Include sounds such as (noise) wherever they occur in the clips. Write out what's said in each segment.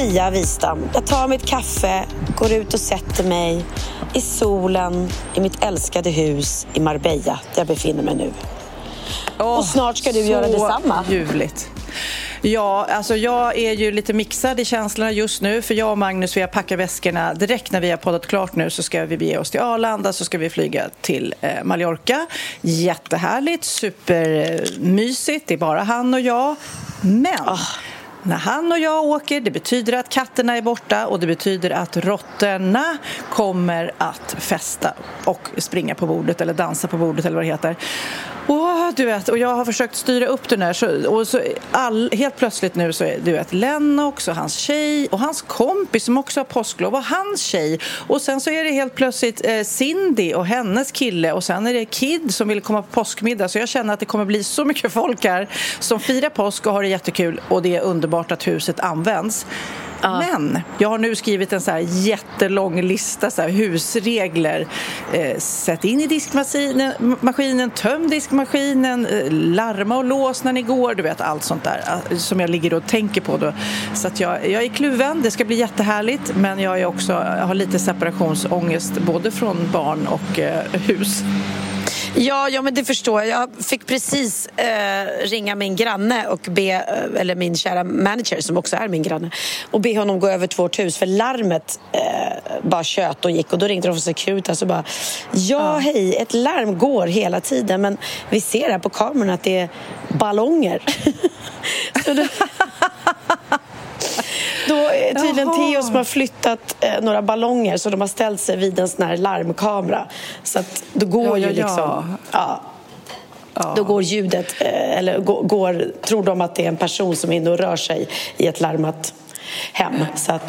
Sofia Wistam. Jag tar mitt kaffe, går ut och sätter mig i solen i mitt älskade hus i Marbella, där jag befinner mig nu. Oh, och snart ska du göra detsamma. ljuvligt. Ja, alltså jag är ju lite mixad i känslorna just nu för jag och Magnus vi har packat väskorna direkt när vi har poddat klart nu så ska vi bege oss till Arlanda så ska vi flyga till eh, Mallorca. Jättehärligt, supermysigt, det är bara han och jag. Men oh. När han och jag åker, det betyder att katterna är borta och det betyder att råttorna kommer att festa och springa på bordet eller dansa på bordet eller vad det heter. Oh, du vet, och jag har försökt styra upp den här så, och så all, helt plötsligt nu så är du vet, Lennox och hans tjej och hans kompis som också har påsklov och hans tjej och sen så är det helt plötsligt eh, Cindy och hennes kille och sen är det Kid som vill komma på påskmiddag så jag känner att det kommer bli så mycket folk här som firar påsk och har det jättekul och det är underbart att huset används. Ja. Men jag har nu skrivit en så här jättelång lista så här husregler. Eh, sätt in i diskmaskinen, töm diskmaskinen, eh, larma och lås när ni går. Du vet allt sånt där eh, som jag ligger och tänker på. Då. Så att jag, jag är kluven, det ska bli jättehärligt men jag, är också, jag har lite separationsångest både från barn och eh, hus. Ja, ja, men det förstår jag. Jag fick precis eh, ringa min granne och be, eh, eller min kära manager som också är min granne och be honom gå över till vårt hus för larmet eh, bara tjöt och gick och då ringde de från Securitas och bara ja, hej, ett larm går hela tiden men vi ser här på kameran att det är ballonger. (laughs) Då är tydligen Jaha. Theo som har flyttat eh, några ballonger så de har ställt sig vid en sån här larmkamera. Så att då går ja, ju ja, liksom... Ja. Ja. Då går ljudet, eh, eller går, tror de att det är en person som är inne och rör sig i ett larmat hem. Så att,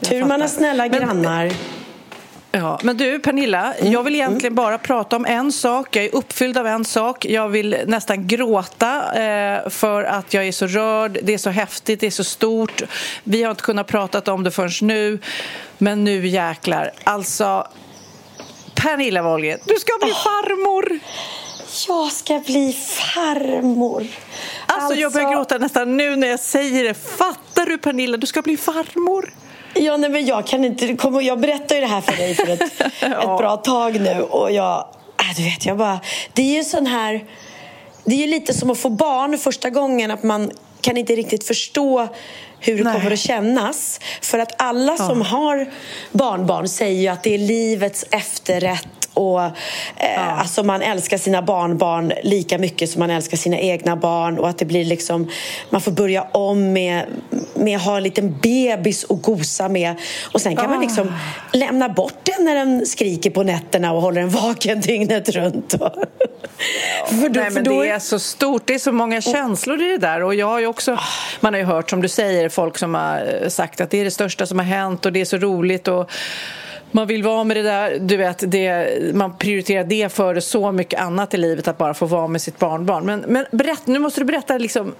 tur man har snälla grannar. Ja, men du Pernilla, mm. jag vill egentligen bara prata om en sak. Jag är uppfylld av en sak. Jag vill nästan gråta eh, för att jag är så rörd. Det är så häftigt, det är så stort. Vi har inte kunnat prata om det förrän nu. Men nu jäklar. Alltså, Pernilla Wahlgren, du ska bli oh. farmor! Jag ska bli farmor. Alltså, alltså, jag börjar gråta nästan nu när jag säger det. Fattar du Pernilla, du ska bli farmor. Ja, nej, men jag kan inte... Kom, jag berättade ju det här för dig för ett, (laughs) ja. ett bra tag nu och jag... Äh, du vet, jag bara... Det är ju sån här... Det är ju lite som att få barn första gången, att man kan inte riktigt förstå hur det Nej. kommer att kännas. För att alla ja. som har barnbarn säger ju att det är livets efterrätt och eh, ja. alltså man älskar sina barnbarn lika mycket som man älskar sina egna barn och att det blir liksom man får börja om med, med att ha en liten bebis att gosa med och sen kan oh. man liksom ah. lämna bort den när den skriker på nätterna och håller den vaken dygnet runt. Ja. (laughs) för då, Nej, men då... Det är så stort, det är så många känslor i det där och jag har också, man har ju hört som du säger folk som har sagt att det är det största som har hänt och det är så roligt och man vill vara med det där, du vet, det, man prioriterar det före så mycket annat i livet, att bara få vara med sitt barnbarn. Men, men berätt, nu måste du berätta liksom,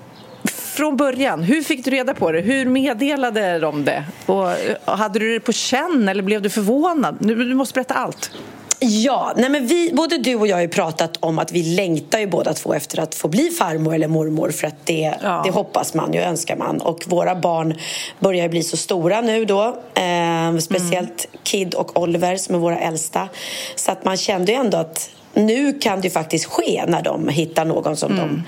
från början. Hur fick du reda på det? Hur meddelade de det? Och, hade du det på känn eller blev du förvånad? Nu, du måste berätta allt. Ja, nej men vi, både du och jag har ju pratat om att vi längtar ju båda två efter att få bli farmor eller mormor för att det, ja. det hoppas man ju, önskar man. Och våra barn börjar bli så stora nu då. Eh, speciellt mm. Kid och Oliver som är våra äldsta. Så att man kände ju ändå att nu kan det faktiskt ske när de hittar någon som mm.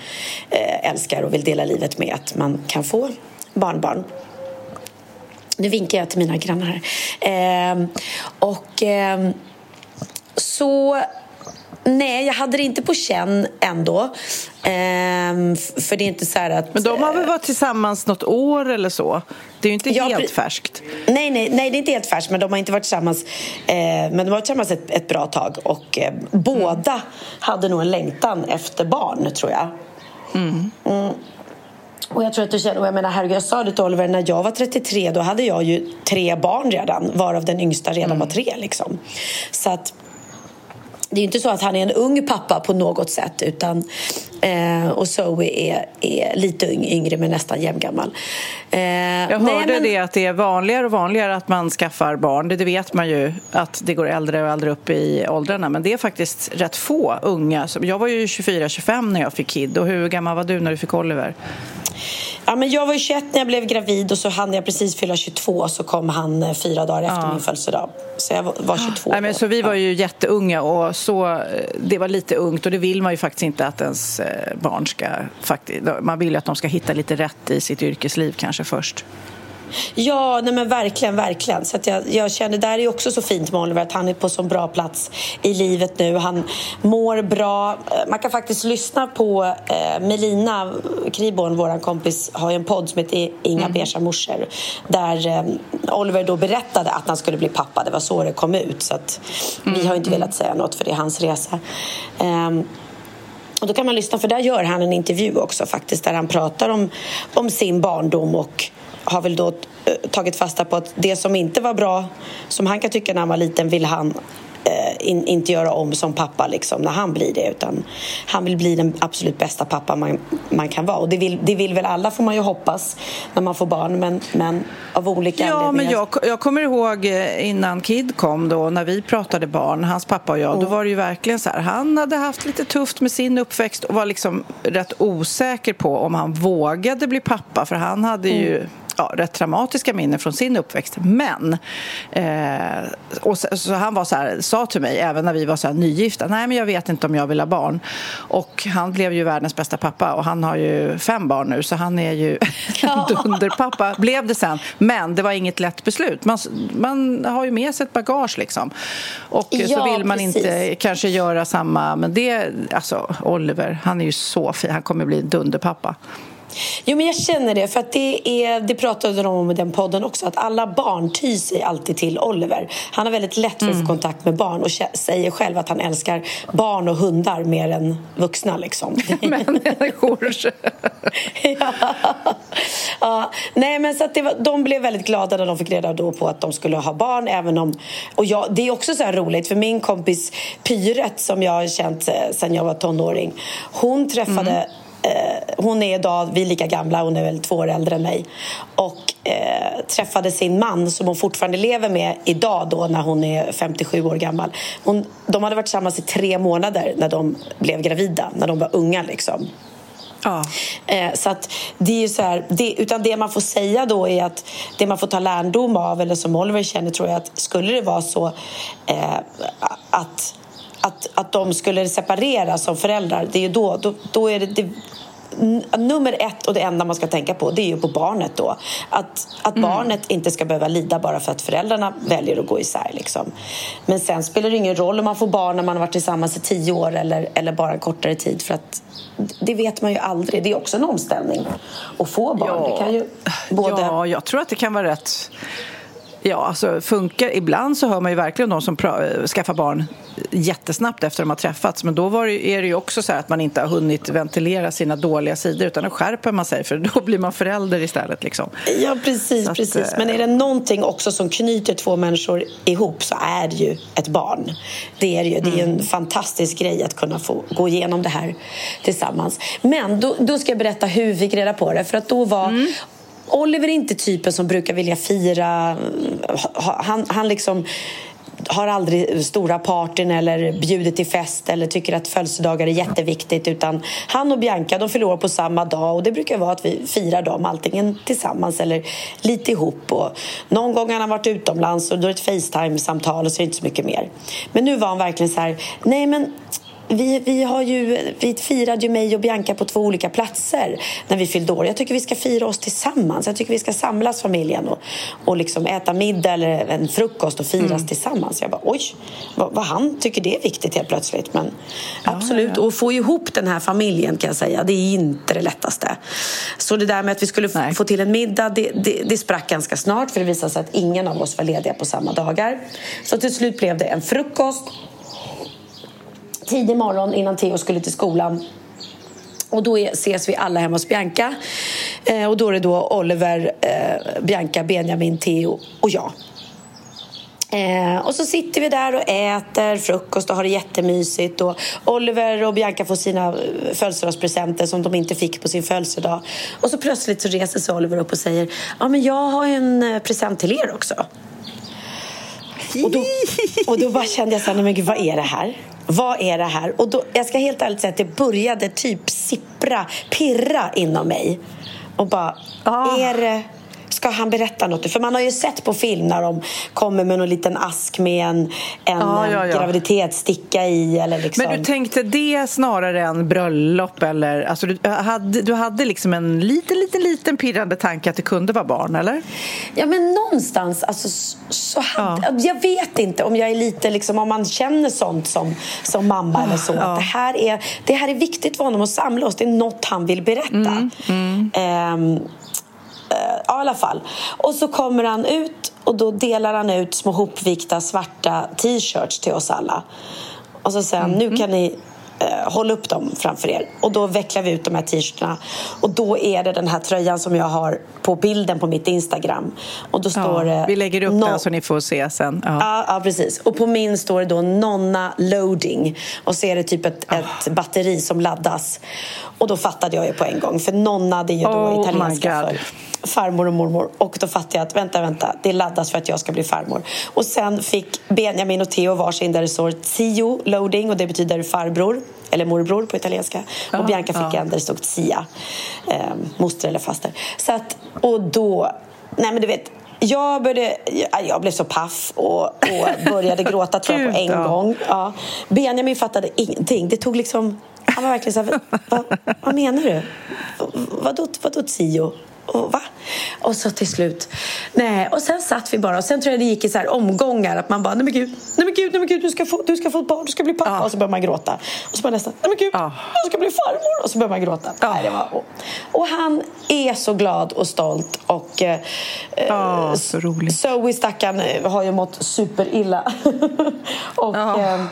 de eh, älskar och vill dela livet med, att man kan få barnbarn. Nu vinkar jag till mina grannar här. Eh, och eh, så Nej, jag hade det inte på känn ändå. Ehm, för det är inte så att... Men de har väl varit tillsammans något år eller så? Det är ju inte ja, helt färskt. Nej, nej, nej, det är inte helt färskt, men de har inte varit tillsammans, eh, men de har varit tillsammans ett, ett bra tag. Och eh, båda mm. hade nog en längtan efter barn, tror jag. Mm. Mm. Och jag tror att du känner, och jag menar herregud, jag sa det till Oliver, när jag var 33 då hade jag ju tre barn redan, varav den yngsta redan mm. var tre liksom. Så att det är inte så att han är en ung pappa på något sätt utan, eh, och Zoe är, är lite yngre men nästan jämngammal. Eh, jag hörde nej, men... det att det är vanligare och vanligare att man skaffar barn. Det, det vet man ju att det går äldre och äldre upp i åldrarna men det är faktiskt rätt få unga. Jag var ju 24-25 när jag fick Kid och hur gammal var du när du fick Oliver? Ja, men jag var 21 när jag blev gravid och så hann jag precis fylla 22 så kom han eh, fyra dagar efter ja. min födelsedag. Så jag var (gasps) 22 Nej, men Så vi var ju jätteunga och så, eh, det var lite ungt och det vill man ju faktiskt inte att ens eh, barn ska... Man vill ju att de ska hitta lite rätt i sitt yrkesliv kanske först. Ja, nej men verkligen, verkligen. Så att jag, jag känner, där är också så fint med Oliver att han är på så bra plats i livet nu. Han mår bra. Man kan faktiskt lyssna på eh, Melina Kriborn, vår kompis, har en podd som heter Inga mm. beiga morsor. Där eh, Oliver då berättade att han skulle bli pappa. Det var så det kom ut. Så att mm. vi har inte velat säga något för det är hans resa. Um, och då kan man lyssna, för där gör han en intervju också faktiskt där han pratar om, om sin barndom och har väl då eh, tagit fasta på att det som inte var bra, som han kan tycka när han var liten, vill han in, inte göra om som pappa liksom, när han blir det. Utan han vill bli den absolut bästa pappa man, man kan vara. Och det vill, det vill väl alla, får man ju hoppas, när man får barn. Men, men av olika ja, anledningar. Men jag, jag kommer ihåg eh, innan Kid kom, då, när vi pratade barn, hans pappa och jag, mm. då var det ju verkligen så här, han hade haft lite tufft med sin uppväxt och var liksom rätt osäker på om han vågade bli pappa, för han hade ju mm ja, rätt traumatiska minnen från sin uppväxt. Men, eh, och så, så, han var så här, sa till mig, även när vi var så här nygifta, nej men jag vet inte om jag vill ha barn. Och han blev ju världens bästa pappa och han har ju fem barn nu så han är ju (laughs) en dunderpappa, blev det sen. Men det var inget lätt beslut. Man, man har ju med sig ett bagage liksom. Och ja, så vill man precis. inte kanske göra samma, men det, alltså Oliver, han är ju så fin, han kommer bli en dunderpappa. Jo, men jag känner det. För att det, är, det pratade de om i den podden också. Att alla barn tyr sig alltid till Oliver. Han har väldigt lätt för att få mm. kontakt med barn och säger själv att han älskar barn och hundar mer än vuxna. Liksom. (laughs) Människor. (laughs) ja. ja. Nej, men så att det var, de blev väldigt glada när de fick reda då på att de skulle ha barn. Även om, och jag, det är också så roligt, för min kompis Pyret som jag har känt eh, sedan jag var tonåring. Hon träffade mm eh, hon är idag, vi är lika gamla, hon är väl två år äldre än mig. Och eh, träffade sin man som hon fortfarande lever med idag då när hon är 57 år gammal. Hon, de hade varit tillsammans i tre månader när de blev gravida, när de var unga liksom. Ja. Eh, så att det är ju så här, det, utan det man får säga då är att det man får ta lärdom av, eller som Oliver känner tror jag att skulle det vara så eh, att att, att de skulle separera som föräldrar, det är då, då, då är det, det nummer ett och det enda man ska tänka på det är ju på barnet då. Att, att mm. barnet inte ska behöva lida bara för att föräldrarna väljer att gå isär. Liksom. Men sen spelar det ingen roll om man får barn när man har varit tillsammans i tio år eller, eller bara en kortare tid. För att det vet man ju aldrig. Det är också en omställning att få barn. Ja, det kan ju både... ja jag tror att det kan vara rätt Ja, alltså funkar. Ibland så hör man ju verkligen de som skaffar barn jättesnabbt efter de har träffats. Men då var det, är det ju också så att man inte har hunnit ventilera sina dåliga sidor utan då skärper man sig för då (laughs) blir man förälder istället. Liksom. Ja, precis. Att, precis. Men är det någonting också som knyter två människor ihop så är det ju ett barn. Det är, ju, mm. det är en mm. fantastisk grej att kunna få gå igenom det här tillsammans. Men då, då ska jag berätta hur vi fick reda på det. För att då var mm. Oliver är inte typen som brukar vilja fira. Han, han liksom har aldrig stora partyn eller bjudit till fest eller tycker att födelsedagar är jätteviktigt utan han och Bianca de fyller år på samma dag och det brukar vara att vi firar dem antingen tillsammans eller lite ihop. Och någon gång har han varit utomlands och då är det ett Facetime-samtal och så är det inte så mycket mer. Men nu var han verkligen så här, nej men vi, vi, har ju, vi firade ju mig och Bianca på två olika platser när vi fyllde år. Jag tycker vi ska fira oss tillsammans. Jag tycker vi ska samlas familjen och, och liksom äta middag eller en frukost och firas mm. tillsammans. Jag bara oj, vad, vad, han tycker det är viktigt helt plötsligt. Men ja, absolut, ja. och få ihop den här familjen kan jag säga, det är inte det lättaste. Så det där med att vi skulle Nej. få till en middag, det, det, det sprack ganska snart för det visade sig att ingen av oss var lediga på samma dagar. Så till slut blev det en frukost tidig morgon innan Theo skulle till skolan. Och då ses vi alla hemma hos Bianca. Eh, och då är det då Oliver, eh, Bianca, Benjamin, Theo och jag. Eh, och så sitter vi där och äter frukost och har det jättemysigt. Och Oliver och Bianca får sina eh, födelsedagspresenter som de inte fick på sin födelsedag. Och så plötsligt så reser sig Oliver upp och säger ja, men jag har en eh, present till er också. Och då, och då bara kände jag så här, men gud, vad är det här? Vad är det här? Och då, jag ska helt ärligt säga att det började typ sippra, pirra inom mig. Och bara, ah. är det ska han berätta något? För man har ju sett på film när de kommer med någon liten ask med en, en ja, ja, ja. graviditetssticka i. Eller liksom. Men du tänkte det snarare än bröllop? Eller, alltså, du, hade, du hade liksom en liten, liten, liten pirrande tanke att det kunde vara barn, eller? Ja, men någonstans. Alltså, så hade, Jag vet inte om jag är lite, liksom, om man känner sånt som, som mamma eller så. Att det, här är, det här är viktigt för honom att samla oss. Det är något han vill berätta. Mm, mm. Um, ja, i alla fall. Och så kommer han ut och då delar han ut små hopvikta svarta t-shirts till oss alla. Och så säger han, mm. nu kan ni eh, hålla upp dem framför er. Och då vecklar vi ut de här t-shirtarna. Och då är det den här tröjan som jag har på bilden på mitt Instagram. Och då står ja, Vi lägger upp no den så ni får se sen. Ja. ja. Ja, precis. Och på min står det då Nonna loading. Och så är det typ ett, oh. ett batteri som laddas. Och då fattade jag ju på en gång. För Nonna det är ju då oh italienska för farmor och mormor. Och då fattade jag att vänta, vänta, det laddas för att jag ska bli farmor. Och sen fick Benjamin och Theo varsin där det står Tio loading och det betyder farbror eller morbror på italienska. Ja, och Bianca fick ja. en där det stod Tia, eh, moster eller faster. Så att, och då, nej men du vet, jag, började, jag blev så paff och, och började gråta tror jag på (laughs) en gång. Ja. Benjamin fattade ingenting. Det tog liksom... Han var verkligen så här, vad, vad menar du? Vadå, vadå tio? Och va? Och så till slut, nej. Och sen satt vi bara och sen tror jag det gick i så här omgångar att man bara, nej men gud, nej men gud, nej men gud, du ska få, du ska få ett barn, du ska bli pappa. Ja. Och så börjar man gråta. Och så bara nästan, nej men gud, ja. jag ska bli farmor. Och så börjar man gråta. Ja. Nej, det var, och, och, han är så glad och stolt och eh, ja, så roligt. Zoe stackarn har ju mått superilla. (laughs) och eh,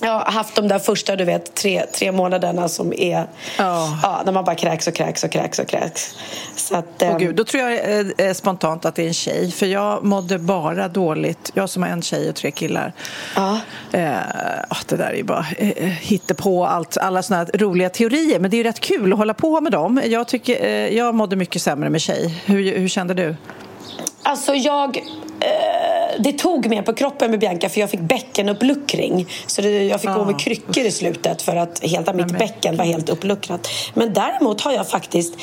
jag har haft de där första du vet, tre, tre månaderna som är oh. ja, när man bara kräks och kräks och kräks och kräks. Så att, oh, Gud, då tror jag eh, spontant att det är en tjej, för jag mådde bara dåligt. Jag som har en tjej och tre killar. Oh. Eh, det där är ju bara eh, på allt, alla såna här roliga teorier, men det är ju rätt kul att hålla på med dem. Jag, tycker, eh, jag mådde mycket sämre med tjej. Hur, hur kände du? Alltså jag Eh, det tog mer på kroppen med Bianca för jag fick bäckenuppluckring. Så det, jag fick ah, gå med kryckor i slutet för att hela mitt men, bäcken var helt uppluckrat. Men däremot har jag faktiskt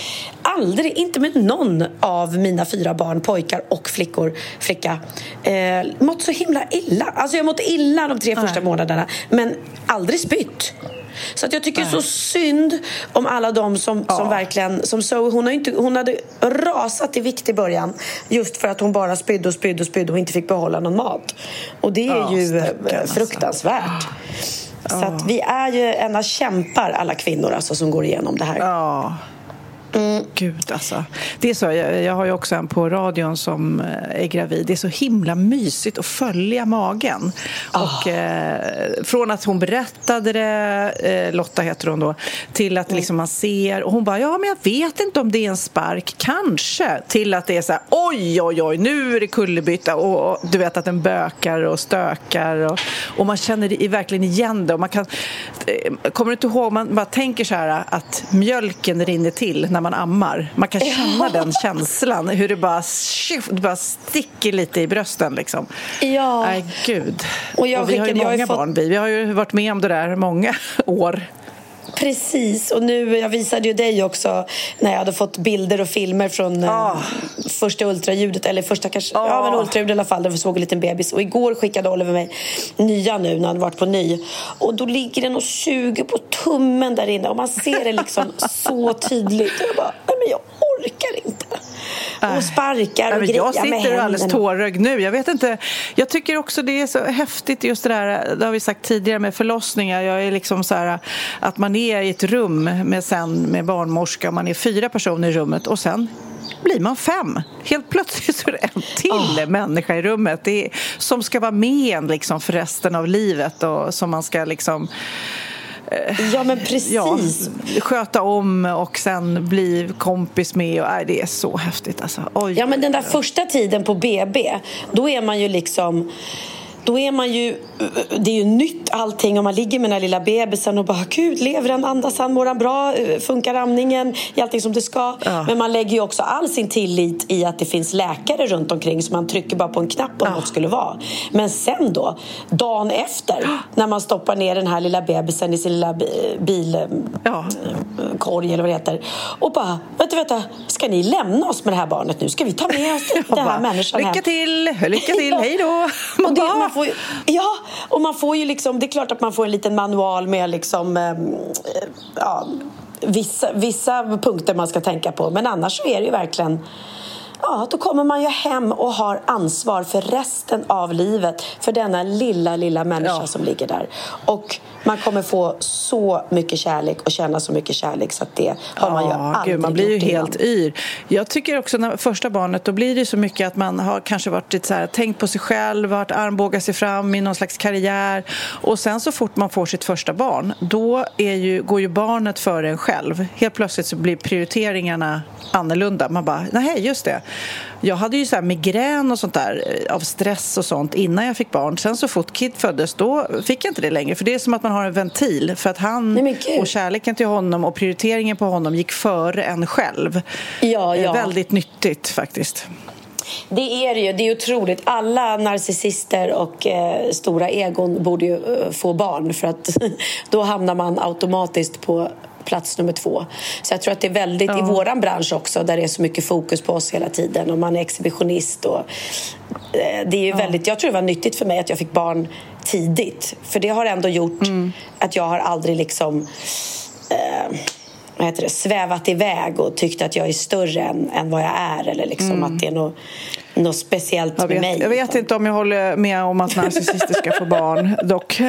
aldrig, inte med någon av mina fyra barn, pojkar och flickor, flicka, eh, mått så himla illa. Alltså jag mått illa de tre första månaderna men aldrig spytt. Så att jag tycker Nej. så synd om alla de som, ja. som verkligen... Som så, hon, har inte, hon hade rasat i vikt i början just för att hon bara spydde och spydde och spydde och inte fick behålla någon mat. Och det är ja, ju eh, alltså. fruktansvärt. Alltså. Så att vi är ju ena kämpar, alla kvinnor alltså, som går igenom det här. Ja. Mm. Gud, alltså. Det är så, jag, jag, har ju också en på radion som eh, är gravid. Det är så himla mysigt att följa magen. Oh. Och, eh, från att hon berättade det, eh, Lotta heter hon då, till att mm. liksom man ser och hon bara ja men jag vet inte om det är en spark, kanske, till att det är så här oj oj oj nu är det kullerbytta och, och du vet att den bökar och stökar och, och man känner verkligen igen det. Och man kan, eh, kommer du inte ihåg, man bara tänker så här att mjölken rinner till när man ammar. Man kan känna den känslan, hur det bara, det bara sticker lite i brösten. Liksom. Ja. Nej, gud. Och jag och vi har ju jag har många ju fått- barn, vi. Vi har ju varit med om det där många (laughs) år. Precis, och nu, jag visade ju dig också när jag hade fått bilder och filmer från eh, första ultraljudet, eller första kanske, ja Ah. men ultraljud i alla fall, där vi såg en liten bebis. Och igår skickade Oliver mig nya nu när han varit på ny. Och då ligger den och suger på tummen där inne och man ser det liksom (laughs) så tydligt. Och jag bara, nej men jag orkar inte. Och sparkar och grejar jag med sitter alldeles händerna. tårögd nu. Jag vet inte. Jag tycker också det är så häftigt just det där, det har vi sagt tidigare med förlossningar. Jag är liksom så här att man är i ett rum med, sen, med barnmorska och man är fyra personer i rummet och sen blir man fem. Helt plötsligt så är det en till människa i rummet det är, som ska vara med en liksom för resten av livet och som man ska liksom Ja men precis. ja, sköta om och sen bli kompis med. Och, nej, det är så häftigt. Alltså. Oj, Ja, men den där första tiden på BB, då är man ju liksom... Då är man ju... Det är ju nytt allting och man ligger med den här lilla bebisen och bara Gud, lever han, andas han, mår han bra, funkar amningen, är allting som det ska? Ja. Men man lägger ju också all sin tillit i att det finns läkare runt omkring så man trycker bara på en knapp om Ja. något skulle vara. Men sen då, dagen efter, när man stoppar ner den här lilla bebisen i sin lilla bi- bil Ja. eller vad det heter. Och bara, vänta, vänta, ska ni lämna oss med det här barnet nu? Ska vi ta med oss (laughs) den här bara, människan hem? Lycka till, lycka till, (laughs) hej då! Får ju, ja, och man får ju liksom, det är klart att man får en liten manual med liksom, ehm, eh, ja, vissa, vissa punkter man ska tänka på. Men annars så är det ju verkligen Ja, då kommer man ju hem och har ansvar för resten av livet för denna lilla, lilla människa Ja. som ligger där. Och man kommer få så mycket kärlek och känna så mycket kärlek så att det har man ju Ja, aldrig gud, man blir ju helt yr. Jag tycker också när första barnet, då blir det så mycket att man har kanske varit lite så här, tänkt på sig själv, varit armbågat sig fram i någon slags karriär. Och sen så fort man får sitt första barn, då är ju, går ju barnet före en själv. Helt plötsligt så blir prioriteringarna annorlunda. Man bara, nej just det. Jag hade ju så här migrän och sånt där eh, av stress och sånt innan jag fick barn. Sen så fort Kid föddes, då fick jag inte det längre. För det är som att man har en ventil. För att han Nej, och kärleken till honom och prioriteringen på honom gick före en själv. Ja, Eh, ja. Väldigt nyttigt faktiskt. Det är det ju. Det är otroligt. Alla narcissister och eh, stora egon borde ju eh, få barn för att (laughs) då hamnar man automatiskt på plats nummer två. Så jag tror att det är väldigt, i våran bransch också, där det är så mycket fokus på oss hela tiden och man är exhibitionist och eh, det är ju väldigt, jag tror det var nyttigt för mig att jag fick barn tidigt. För det har ändå gjort att jag har aldrig liksom eh, vad heter det, svävat iväg och tyckt att jag är större än, än vad jag är eller liksom att det är något, något speciellt Jag med vet, mig. jag vet inte om jag håller med om att narcissister ska få barn. (laughs) Dock.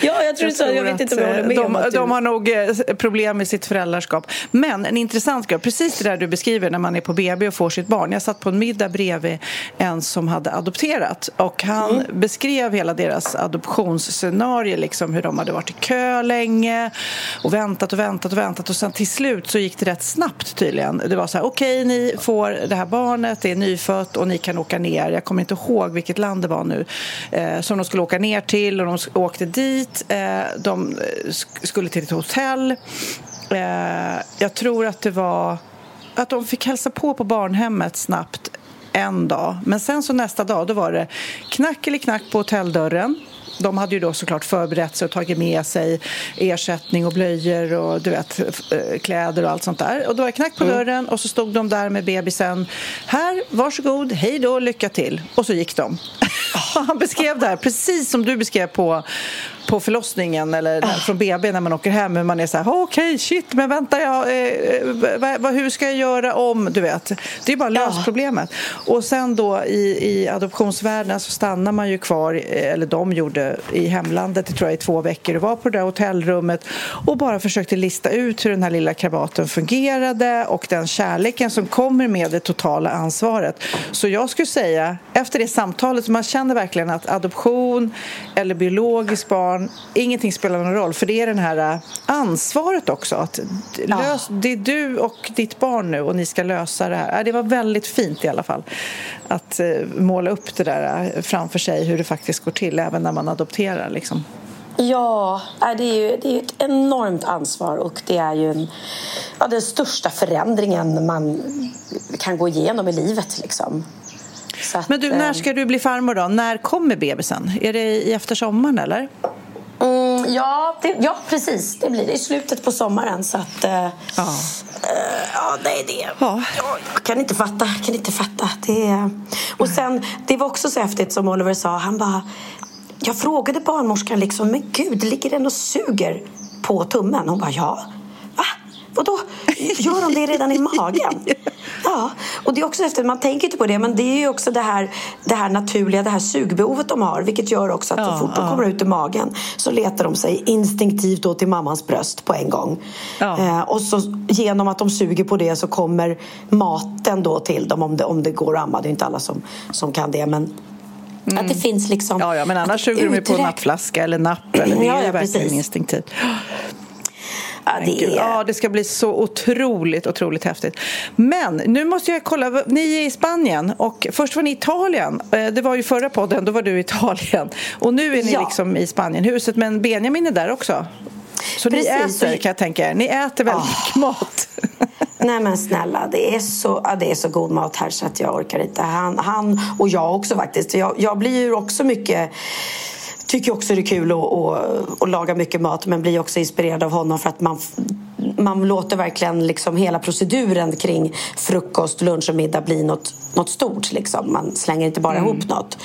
Ja, jag tror så. Jag vet inte om jag håller med de, om att de har nog eh, problem med sitt föräldraskap. Men en intressant grej, precis det där du beskriver när man är på BB och får sitt barn. Jag satt på en middag bredvid en som hade adopterat och han Mm. beskrev hela deras adoptionsscenario, liksom hur de hade varit i kö länge och väntat och väntat och väntat och sen till slut så gick det rätt snabbt tydligen. Det var så här, okej, ni får det här barnet, det är nyfött och ni kan åka ner. Jag kommer inte ihåg vilket land det var nu eh, som de skulle åka ner till och de åkte dit. Eh, de eh, skulle till ett hotell. Eh, jag tror att det var att de fick hälsa på på barnhemmet snabbt en dag. Men sen så nästa dag då var det knack eller knack på hotelldörren. De hade ju då såklart förberett sig och tagit med sig ersättning och blöjor och du vet, eh, kläder och allt sånt där. Och då var det knack på dörren och så stod de där med bebisen. Här, varsågod, hej då, lycka till. Och så gick de. (laughs) Han beskrev det här precis som du beskrev på, på förlossningen eller när, från BB när man åker hem. Men man är så här, okej, shit, men vänta, jag, eh, va, hur ska jag göra om, du vet. Det är bara lös Ja. problemet. Och sen då i, i adoptionsvärlden så stannar man ju kvar, eh, eller de gjorde i hemlandet det tror jag i två veckor och var på det där hotellrummet och bara försökte lista ut hur den här lilla krabaten fungerade och den kärleken som kommer med det totala ansvaret. Så jag skulle säga, efter det samtalet, man känner verkligen att adoption eller biologiskt barn, ingenting spelar någon roll för det är den här eh, ansvaret också. Att lös, det är du och ditt barn nu och ni ska lösa det här. Ja, Det var väldigt fint i alla fall att eh, måla upp det där framför sig hur det faktiskt går till även när man adopterar. Liksom. Ja, det är ju det är ett enormt ansvar och det är ju en, ja, den största förändringen man kan gå igenom i livet. Liksom. Att, Men du, när ska du bli farmor då? När kommer bebisen? Är det efter sommaren eller? Mm, ja, det, ja, precis. Det blir det i slutet på sommaren. Så att, uh, ja. Uh, ja, det är det. Ja. Jag kan inte fatta. Kan inte fatta. Det Och sen, det var också så häftigt som Oliver sa. Han bara... Jag frågade barnmorskan liksom, men gud, ligger den och suger på tummen? Hon bara, ja. Va? Vadå? Gör de det redan i magen? (laughs) Ja, och det är också efter, man tänker inte på det, men det är ju också det här, det här naturliga, det här sugbehovet de har, vilket gör också att ja, så fort ja. de kommer ut ur magen så letar de sig instinktivt då till mammans bröst på en gång. Ja. Eh, och så genom att de suger på det så kommer maten då till dem om det, om det går att amma. Det är inte alla som, som kan det, men Mm. Att det finns liksom... Ja, ja men annars suger de ju på nappflaska eller napp. Eller, det är ja, verkligen precis. instinktivt. Ja, det, är... ja, det ska bli så otroligt, otroligt häftigt. Men nu måste jag kolla. Ni är i Spanien och först var ni i Italien. Eh, det var ju förra podden, då var du i Italien. Och nu är ni ja. liksom i Spanienhuset, men Benjamin är där också. Så Precis. ni äter, kan jag tänka er. Ni äter väldigt oh. mycket mat. (laughs) Nej men snälla, det är, så, ja, det är så god mat här så att jag orkar inte. Han, han och jag också faktiskt. Jag, jag blir ju också mycket tycker också det är kul att, att, att, laga mycket mat men blir också inspirerad av honom för att man, man låter verkligen liksom hela proceduren kring frukost, lunch och middag bli något, något stort. Liksom. Man slänger inte bara mm. ihop något.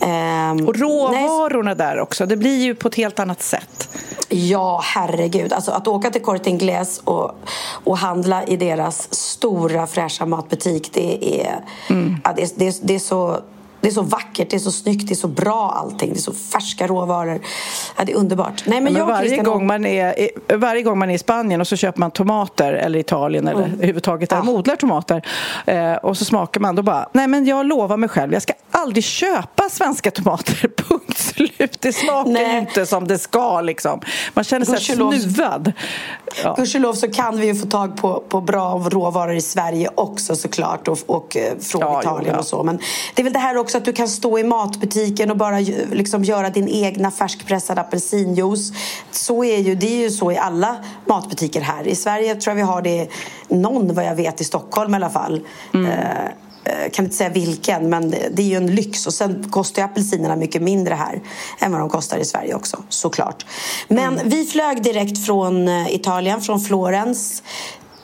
Um, och råvarorna nej. där också, det blir ju på ett helt annat sätt. Ja, herregud. Alltså, att åka till Corte Inglés och, och handla i deras stora fräscha matbutik det är, mm. ja, det, det, det är så det är så vackert, det är så snyggt, det är så bra allting. Det är så färska råvaror. Ja, det är underbart. Nej, men, men varje, gång man är, varje gång man är i Spanien och så köper man tomater eller Italien eller mm. överhuvudtaget där ja. de odlar tomater eh, och så smakar man då bara, nej men jag lovar mig själv, jag ska aldrig köpa svenska tomater, (laughs) punkt slut. Det smakar nej. inte som det ska liksom. Man känner sig snuvad. Ja. Gudskelov så kan vi ju få tag på, på bra råvaror i Sverige också såklart och, och eh, från ja, Italien jo, och så. Men det är väl det här också att du kan stå i matbutiken och bara liksom göra din egna färskpressade apelsinjuice. Så är ju, det är ju så i alla matbutiker här. I Sverige tror jag vi har det någon vad jag vet i Stockholm i alla fall. Mm. Uh, kan inte säga vilken, men det är ju en lyx. Och sen kostar apelsinerna mycket mindre här än vad de kostar i Sverige också, såklart. Men mm. vi flög direkt från eh, Italien, från Florens.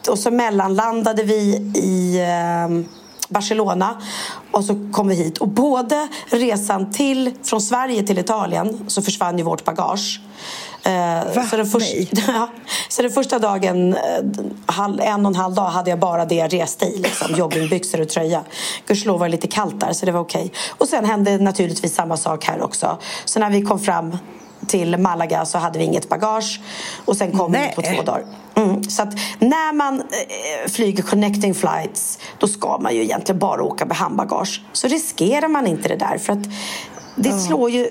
Och så mellanlandade vi i uh, Barcelona och så kom vi hit. Och både resan till, från Sverige till Italien så försvann ju vårt bagage. Eh, Va? Så den, första, (laughs) ja, så den första dagen, eh, en och en halv dag, hade jag bara det jag reste i. Liksom, (laughs) joggingbyxor och tröja. Gudskelov var det lite kallt där, så det var okej. Okay. Och sen hände naturligtvis samma sak här också. Så när vi kom fram till Malaga så hade vi inget bagage. Och sen kom Nej. vi på två dagar. Mm. Så att när man eh, flyger connecting flights då ska man ju egentligen bara åka med handbagage. Så riskerar man inte det där. För att det slår ju eh,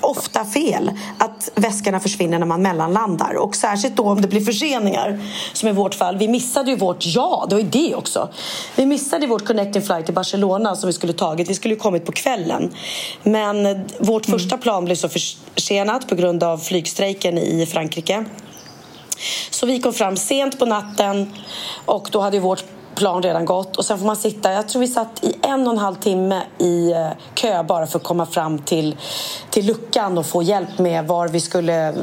ofta fel att väskorna försvinner när man mellanlandar. Och särskilt då om det blir förseningar, som i vårt fall. Vi missade ju vårt ja, det var ju det också. Vi missade vårt connecting flight till Barcelona som vi skulle tagit. Vi skulle ju kommit på kvällen. Men vårt mm. första plan blev så försenat på grund av flygstrejken i Frankrike. Så vi kom fram sent på natten och då hade vårt plan redan gått och sen får man sitta, jag tror vi satt i en och en halv timme i eh, kö bara för att komma fram till, till luckan och få hjälp med var vi skulle eh,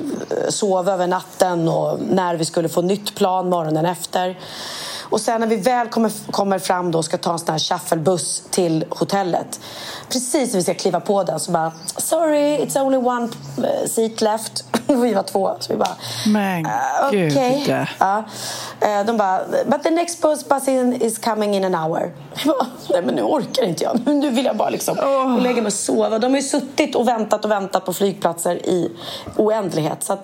sova över natten och när vi skulle få nytt plan morgonen efter. Och sen när vi väl kommer, kommer fram då och ska ta en sån här shufflebuss till hotellet. Precis när vi ska kliva på den så bara Sorry, it's only one eh, seat left. (laughs) vi var två. Så vi bara... Men uh, gud. Okay. Ja. Uh, de bara But the next bus, bus in is coming in an hour. Bara, Nej men nu orkar inte jag. Nu vill jag bara liksom oh. lägga mig och sova. De har ju suttit och väntat och väntat på flygplatser i oändlighet. Så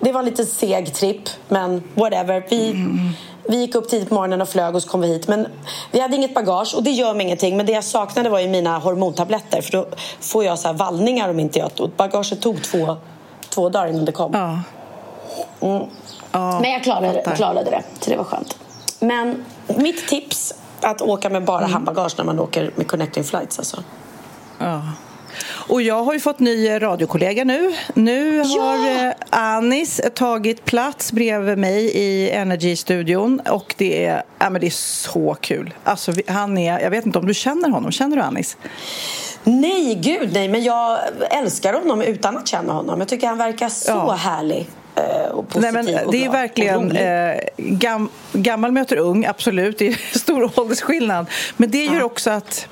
det var en lite seg tripp. Men whatever. Vi... Mm vi gick upp tidigt på morgonen och flög och så kom vi hit. Men vi hade inget bagage och det gör mig ingenting. Men det jag saknade var ju mina hormontabletter. För då får jag så här vallningar om inte jag tog. Bagaget tog två, två dagar innan det kom. Ja. Mm. Ja, Men jag klarade, klarade det, så det var skönt. Men mitt tips att åka med bara mm. handbagage när man åker med connecting flights alltså. Ja. Och jag har ju fått ny radiokollega nu. Nu har ja. Anis tagit plats bredvid mig i Energy-studion och det är, ja, men det är så kul. Alltså, han är, jag vet inte om du känner honom. Känner du Anis? Nej, gud nej. Men jag älskar honom utan att känna honom. Jag tycker han verkar så ja. härlig. Eh, Nej, men det är verkligen eh, gam, gammal möter ung, absolut. Det är (laughs) stor åldersskillnad. Men det gör också att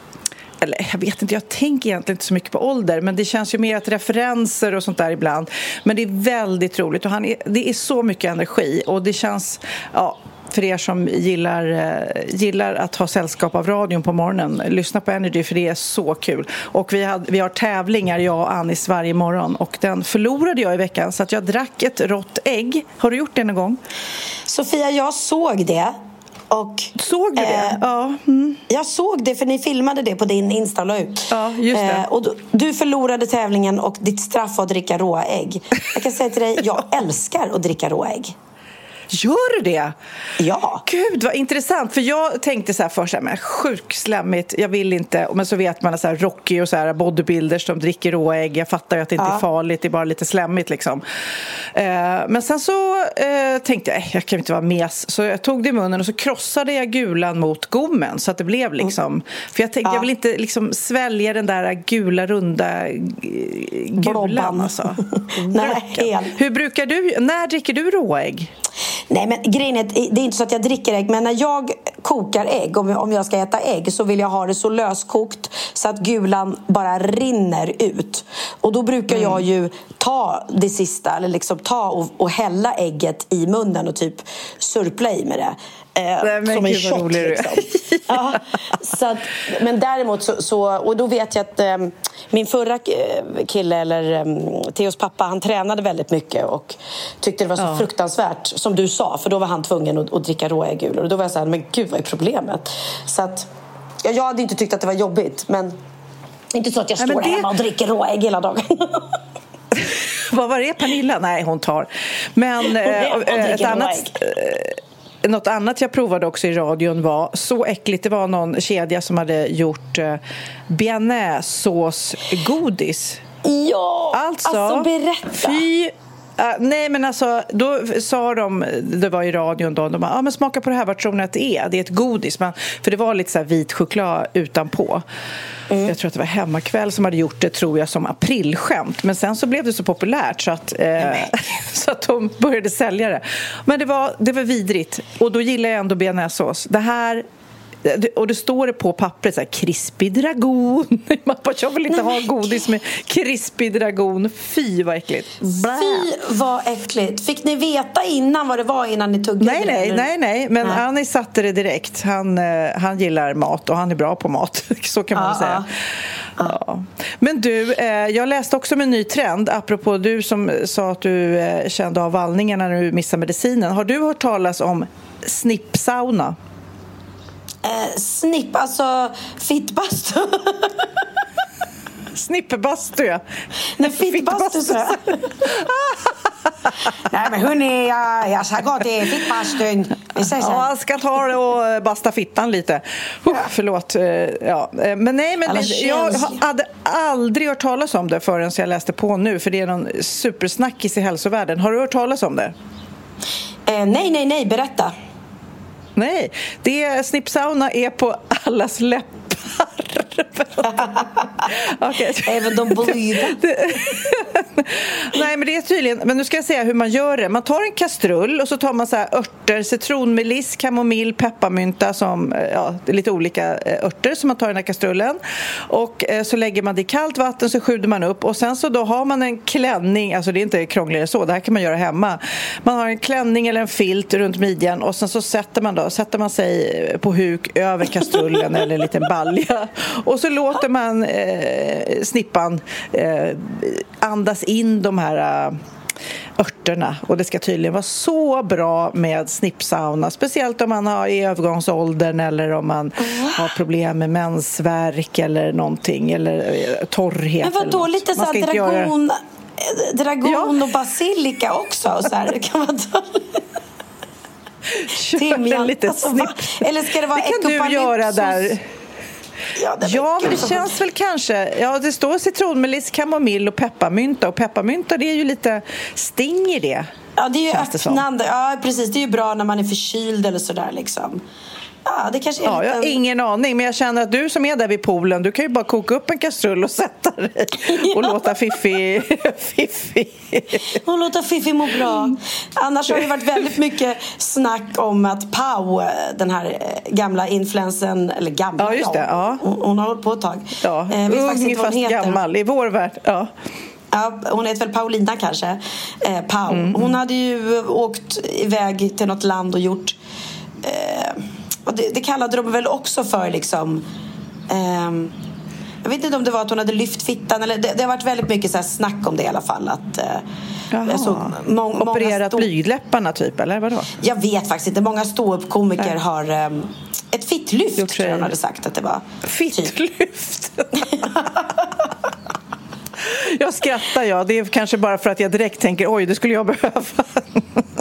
eller jag vet inte, jag tänker egentligen inte så mycket på ålder men det känns ju mer att referenser och sånt där ibland. Men det är väldigt roligt och han är, det är så mycket energi och det känns, ja, för er som gillar, eh, gillar att ha sällskap av radion på morgonen. Lyssna på Energy för det är så kul. Och vi, hade, vi har tävlingar, jag och Anis, varje morgon. Och den förlorade jag i veckan så att jag drack ett rått ägg. Har du gjort det någon gång? Sofia, jag såg det. Och, såg du det? Eh, ja. Mm. Jag såg det, för ni filmade det på din Insta och ut. Ja, just. Eh, och du, du förlorade tävlingen och ditt straff var att dricka råa ägg. Jag kan säga till dig, jag (laughs) älskar att dricka råa ägg. Gör du det? Ja. Gud, vad intressant. För Jag tänkte så här först, men sjukt slemmigt, jag vill inte. Men så vet man att Rocky och så här bodybuilders som dricker råägg. Jag fattar ju att det inte ja. är farligt, det är bara lite slemmigt. Liksom. Eh, men sen så eh, tänkte jag, jag kan inte vara mes. Så jag tog det i munnen och så krossade jag gulan mot gommen så att det blev liksom... Mm. För jag tänkte, ja. jag vill inte liksom svälja den där gula, runda gulan. Alltså. (laughs) Nej, Hur brukar du, när dricker du råägg? Nej men grejen är, det är inte så att jag dricker ägg men när jag kokar ägg, om jag ska äta ägg så vill jag ha det så löskokt så att gulan bara rinner ut. Och då brukar mm. jag ju ta det sista, eller liksom ta och, och hälla ägget i munnen och typ surpla i med det. Eh, Nej, som en shot. Liksom. (laughs) ja, så att, men däremot så, så, och då vet jag att eh, min förra kille, eller eh, Theos pappa, han tränade väldigt mycket och tyckte det var så ja. fruktansvärt, som du sa, för då var han tvungen att, att dricka råäggulor. Och då var jag så här, men gud vad är problemet? Så att, ja, jag hade inte tyckt att det var jobbigt, men inte så att jag står Nej, det... hemma och dricker råägg hela dagen. (laughs) vad var det? Pernilla? Nej, hon tar. Men eh, ett annat... Något annat jag provade också i radion var så äckligt. Det var någon kedja som hade gjort eh, bearnaisesåsgodis. Ja, alltså, alltså berätta. Fy Uh, nej, men alltså, då sa de, det var i radion då, de bara, ah, men smaka på det här, vad tror ni att det är? Det är ett godis, men, för det var lite så vit choklad utanpå. Mm. Jag tror att det var Hemmakväll som hade gjort det tror jag som aprilskämt. Men sen så blev det så populärt så att, eh, (laughs) så att de började sälja det. Men det var, det var vidrigt. Och då gillar jag ändå bearnaisesås. Det här och det står det på pappret så här, krispig dragon. (laughs) Man bara, jag vill inte ha godis med krispig dragon. Fy vad äckligt. Blä. Fy vad äckligt. Fick ni veta innan vad det var innan ni tuggade nej, nej, nej, nej. Men nej. Annie satte det direkt. Han, eh, han gillar mat och han är bra på mat. (laughs) Så kan man ja, säga. Ja. Ja. Men du, eh, jag läste också om en ny trend apropå du som sa att du eh, kände av vallningarna när du missade medicinen. Har du hört talas om snippsauna? Eh, snipp, alltså fittbastu. (laughs) Snippbastu, ja. Nej, fittbastu, så (laughs) Nej, men hörni, jag, jag ska gå till fittbastun. Ja, jag ska ta det och basta fittan lite. Uh, förlåt. Eh, ja. Eh, men nej, men jag hade aldrig hört talas om det förrän jag läste på nu, för det är någon supersnackis i hälsovärlden. Har du hört talas om det? Eh, nej, nej, nej. Berätta. Nej, det snippsauna är på allas läppar. (laughs) okay. Även de blida. (laughs) Nej, men det är tydligen... Men nu ska jag säga hur man gör det. Man tar en kastrull och så tar man så örter, citronmeliss, kamomill, pepparmynta som, eh, ja, lite olika eh, örter som man tar i den här kastrullen. Och eh, så lägger man det i kallt vatten så sjuder man upp och sen så då har man en klänning, alltså det är inte krångligare så, det här kan man göra hemma. Man har en klänning eller en filt runt midjan och sen så sätter man, då, sätter man sig på huk över kastrullen eller en liten balja (laughs) och så låter man eh, snippan eh, andas in de här eh, örterna. Och det ska tydligen vara så bra med snippsauna speciellt om man har i övergångsåldern eller om man har problem med mensvärk eller någonting eller eh, torrhet. Men vadå, lite så här dragon, göra... dragon ja. och basilika också? Så här, kan man ta... (laughs) Kör en liten alltså, snipp. Eller ska det vara Det kan du göra där Ja, ja, men det känns väl kanske... Ja, det står citronmeliss, kamomill och pepparmynta. Och pepparmynta, det är ju lite sting i det. Ja, det är ju öppnande. Ja, precis. Det är ju bra när man är förkyld eller sådär liksom. Ja, det kanske är ja, Jag har ingen aning, men jag känner att du som är där vid poolen, du kan ju bara koka upp en kastrull och sätta dig (laughs) och låta Fiffi... (laughs) Fiffi. och låta Fiffi må bra. Annars har det varit väldigt mycket snack om att Pau, den här eh, gamla influensen, eller gamla, ja, just det, ja. hon, hon har hållit på ett tag. Ja, eh, ung fast gammal i vår värld. Ja. Ja, hon heter väl Paulina kanske. Eh, Pau. Mm. Hon hade ju åkt iväg till något land och gjort eh, och det, det kallade de väl också för liksom... Eh, jag vet inte om det var att hon hade lyft fittan. Eller det, det har varit väldigt mycket så här snack om det i alla fall. Att, eh, Jaha. Må, Opererat stå... blygdläpparna typ, eller vadå? Jag vet faktiskt inte. Många ståuppkomiker har eh, ett fittlyft, tror jag hon hade sagt att det var. Fittlyft? (laughs) (laughs) jag skrattar, ja. Det är kanske bara för att jag direkt tänker oj, det skulle jag behöva.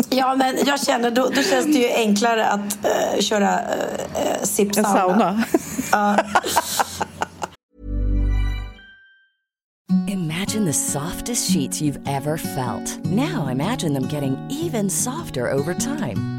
ja, men jag känner då, då känns det ju enklare att uh, köra uh, uh, SIP-sauna. En sauna? (laughs) Imagine the softest sheets you've ever felt. Now imagine them getting even softer over time.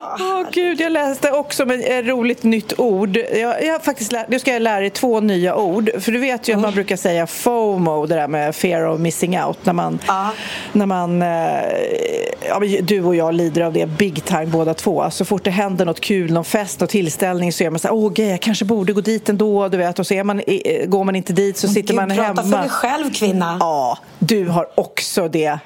Åh oh, gud, jag läste också om ett roligt nytt ord. Jag, jag faktiskt lär, nu ska jag lära dig två nya ord. För du vet ju mm. att man brukar säga FOMO, det där med fear of missing out. När man, ah. när man eh, ja, du och jag lider av det big time båda två. Så fort det händer något kul, någon fest och tillställning så är man så här, åh gud, jag kanske borde gå dit ändå, du vet. Och så är man, går man inte dit så sitter gud, man hemma. Prata för dig själv, kvinna. Ja, du har också det.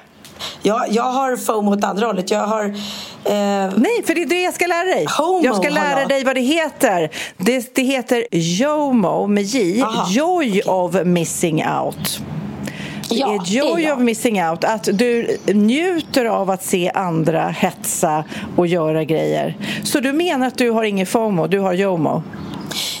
Jag, jag har FOMO åt andra hållet. Jag har... Eh... Nej, för det är det jag ska lära dig. Homo, jag ska lära jag. dig vad det heter. Det, det heter JOMO med J. Aha, Joy okay. of missing out. Ja, är joy of missing out att du njuter av att se andra hetsa och göra grejer. Så du menar att du har ingen FOMO, du har JOMO?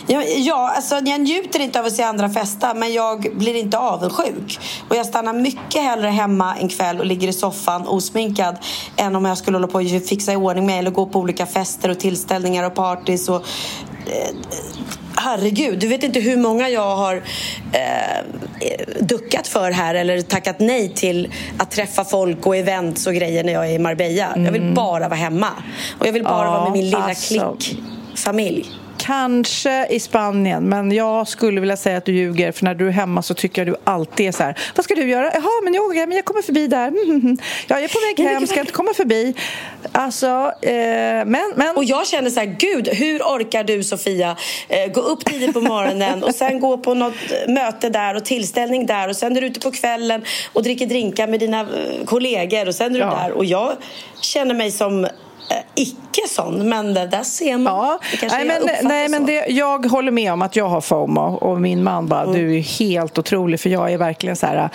Ja, ja, alltså jag njuter inte av att se andra festa men jag blir inte avundsjuk. Och jag stannar mycket hellre hemma en kväll och ligger i soffan osminkad än om jag skulle hålla på och fixa i ordning mig eller gå på olika fester och tillställningar och parties och eh, herregud, du vet inte hur många jag har eh, duckat för här eller tackat nej till att träffa folk och events och grejer när jag är i Marbella. Mm. Jag vill mm. bara vara hemma. Och jag vill bara ja, vara med min lilla alltså. klick familj. Kanske i Spanien, men jag skulle vilja säga att du ljuger för när du är hemma så tycker jag du alltid är så här Vad ska du göra? Jaha, men jag, men jag kommer förbi där. (laughs) Mm, jag är på väg hem, ska inte komma förbi? Alltså, eh, men, men... Och jag känner så här, gud, hur orkar du Sofia eh, gå upp tidigt på morgonen och sen gå på något möte där och tillställning där och sen är du ute på kvällen och dricker drinkar med dina eh, kollegor och sen är du ja. där och jag känner mig som Eh, icke sån, men det där ser man. Ja. nej, men, nej, men det, jag håller med om att jag har FOMO och min man bara, mm. du är helt otrolig för jag är verkligen så här,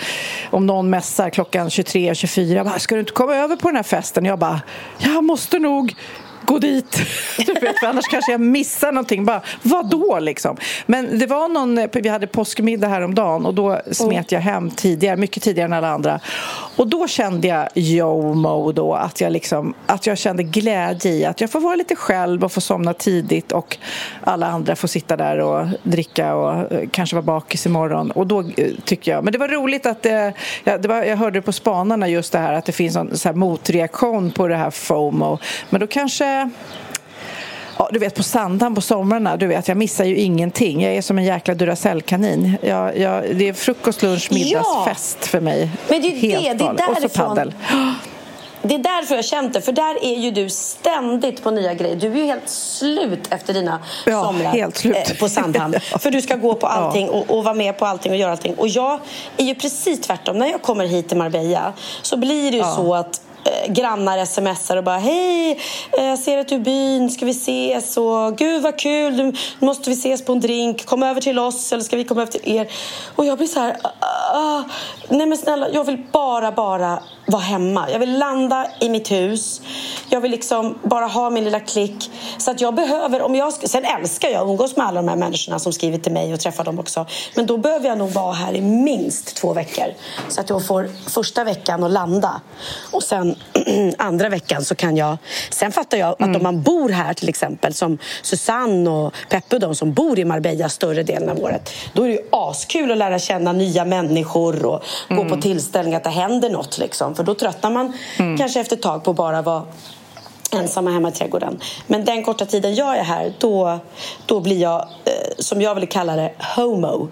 om någon mässar klockan 23 24, bara, ska du inte komma över på den här festen? Jag bara, jag måste nog gå dit. (laughs) Vet, för annars kanske jag missar någonting. Bara, vadå liksom? Men det var någon, vi hade påskmiddag häromdagen och då smet jag hem tidigare, mycket tidigare än alla andra. Och då kände jag JOMO då, att jag, liksom, att jag kände glädje i att jag får vara lite själv och få somna tidigt och alla andra får sitta där och dricka och eh, kanske vara bakis imorgon. Och då eh, tycker jag, men det var roligt att det, det var, jag hörde på spanarna just det här att det finns en så motreaktion på det här FOMO. Men då kanske Ja, du vet på Sandhamn på somrarna, du vet, jag missar ju ingenting. Jag är som en jäkla Duracell-kanin. Jag, jag, det är frukost, lunch, middagsfest ja. för mig. Men det är Helt det, det är. Och så paddel. Det är därför jag känt det, för där är ju du ständigt på nya grejer. Du är ju helt slut efter dina ja, somrar helt slut. Eh, på Sandhamn. (laughs) För du ska gå på allting ja. och, och, vara med på allting och göra allting. Och jag är ju precis tvärtom. När jag kommer hit till Marbella så blir det ju ja. så att Eh, grannar smsar och bara hej, eh, jag ser att du är i byn, ska vi ses? Och gud vad kul, nu måste vi ses på en drink, kom över till oss eller ska vi komma över till er? Och jag blir så här, ah, ah, ah. nej men snälla, jag vill bara, bara vara hemma. Jag vill landa i mitt hus. Jag vill liksom bara ha min lilla klick. Så att jag behöver, om jag, sen älskar jag att umgås med alla de här människorna som skriver till mig och träffa dem också. Men då behöver jag nog vara här i minst två veckor. Så att jag får första veckan att landa. Och sen (clears throat) andra veckan så kan jag... Sen fattar jag att mm. om man bor här till exempel som Susanne och Peppe de som bor i Marbella större delen av året. Då är det ju askul att lära känna nya människor och mm. gå på tillställningar, att det händer något liksom. För då tröttnar man mm. kanske efter ett tag på bara vara ensamma hemma i trädgården. Men den korta tiden jag är här, då, då blir jag, eh, som jag vill kalla det, homo.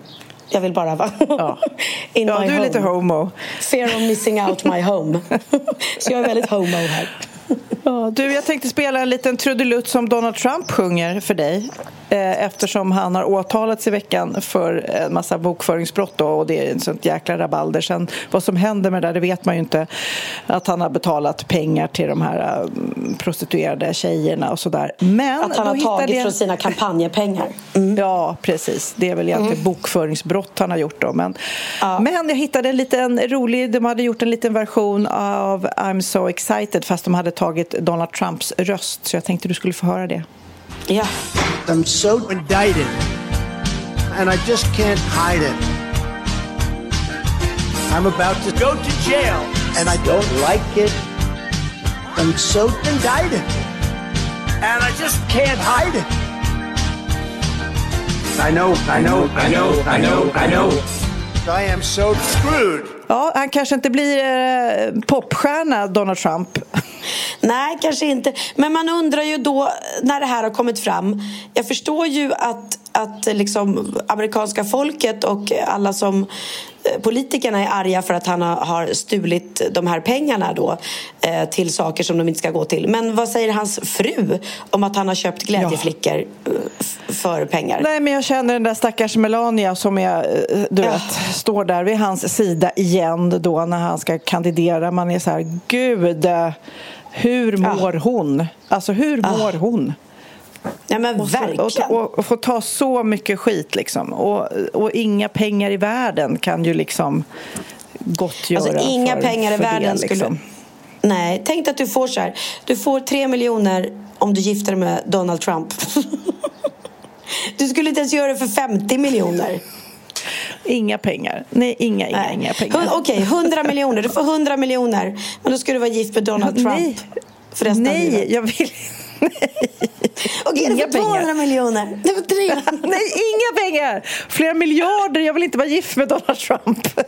Jag vill bara vara ja. (laughs) in ja, my du är home. lite homo. Fear of missing out my home. (laughs) Så jag är väldigt homo här. Ja, du, jag tänkte spela en liten trudelutt som Donald Trump sjunger för dig eh, eftersom han har åtalats i veckan för en massa bokföringsbrott då, och det är en sånt jäkla rabalder. Sen vad som händer med det där, det vet man ju inte. Att han har betalat pengar till de här um, prostituerade tjejerna och sådär. Men att han har tagit det... från sina kampanjepengar. Mm. Ja, precis. Det är väl egentligen mm. bokföringsbrott han har gjort då. Men, ja. men jag hittade en liten rolig, de hade gjort en liten version av I'm so excited fast de hade tagit Donald Trumps röst. Så jag tänkte du skulle få höra det. Ja. Yeah. I'm so indicted and I just can't hide it. I'm about to go to jail and I don't like it. I'm so indicted and I just can't hide it. I know, I know, I know, I know, I know. I am so screwed. Ja, han kanske inte blir eh, popstjärna, Donald Trump. Nej, kanske inte. Men man undrar ju då när det här har kommit fram. Jag förstår ju att, att liksom amerikanska folket och alla som eh, politikerna är arga för att han har stulit de här pengarna då eh, till saker som de inte ska gå till. Men vad säger hans fru om att han har köpt glädjeflickor ja. Eh, för pengar? Nej, men jag känner den där stackars Melania som är, du ja. vet, står där vid hans sida igen då när han ska kandidera. Man är så här, gud hur mår ja. hon? Alltså hur mår ja. hon? Ja men och, verkligen. Och, och, få ta så mycket skit liksom. Och, och inga pengar i världen kan ju liksom gottgöra alltså, inga för, pengar i världen det, liksom. skulle... Nej, tänk att du får så här. Du får tre miljoner om du gifter dig med Donald Trump. (laughs) du skulle inte ens göra det för 50 miljoner. Inga pengar. Nej, inga, inga, Nej. inga pengar. Okej, okay, 100 miljoner. Du får 100 miljoner. Men då ska du vara gift med Donald Trump. Nej, för Nej jag vill (laughs) Okej, okay, du får 200 miljoner. Du får 300. Nej, inga pengar! Flera miljarder. Jag vill inte vara gift med Donald Trump. (laughs)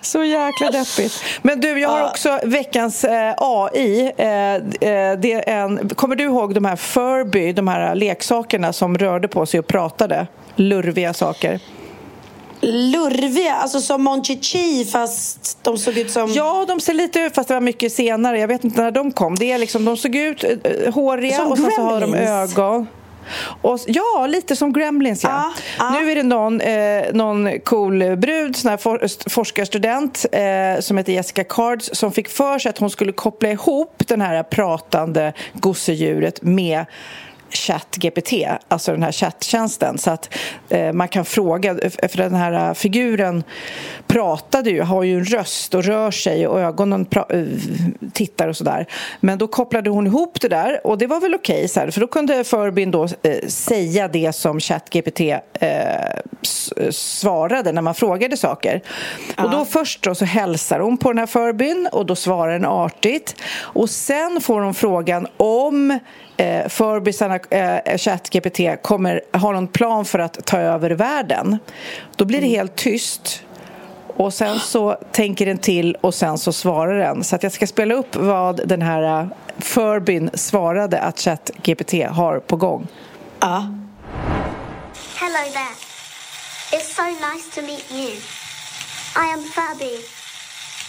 Så jäkla deppigt. Men du, jag har också veckans eh, AI. Eh, eh, det är en, kommer du ihåg de här Furby, de här leksakerna som rörde på sig och pratade? Lurviga saker lurviga, alltså som Mon Chi fast de såg ut som... Ja, de ser lite ut, fast det var mycket senare. Jag vet inte när de kom. Det är liksom, de såg ut uh, håriga som och sen så har de ögon. Och, ja, lite som Gremlins. Ja. Ah, ah. Nu är det någon, eh, någon cool brud, sån här for, forskarstudent eh, som heter Jessica Cards som fick för sig att hon skulle koppla ihop den här pratande gosedjuret med ChatGPT, alltså den här chatttjänsten. Så att eh, man kan fråga, för den här figuren pratade ju, har ju en röst och rör sig och ögonen eh, tittar och sådär. Men då kopplade hon ihop det där och det var väl okej, okay, för då kunde Förbin då eh, säga det som ChatGPT eh, svarade när man frågade saker. Ja. Och då först då så hälsar hon på den här Förbin och då svarar den artigt. Och sen får hon frågan om eh, Förbisarna, eh, ChatGPT, kommer ha någon plan för att ta över världen. Då blir det mm. helt tyst. Och sen så tänker den till och sen så svarar den. Så att jag ska spela upp vad den här uh, Furbyn svarade att ChatGPT har på gång. Ja. Hello there. It's so nice to meet you. I am Furby.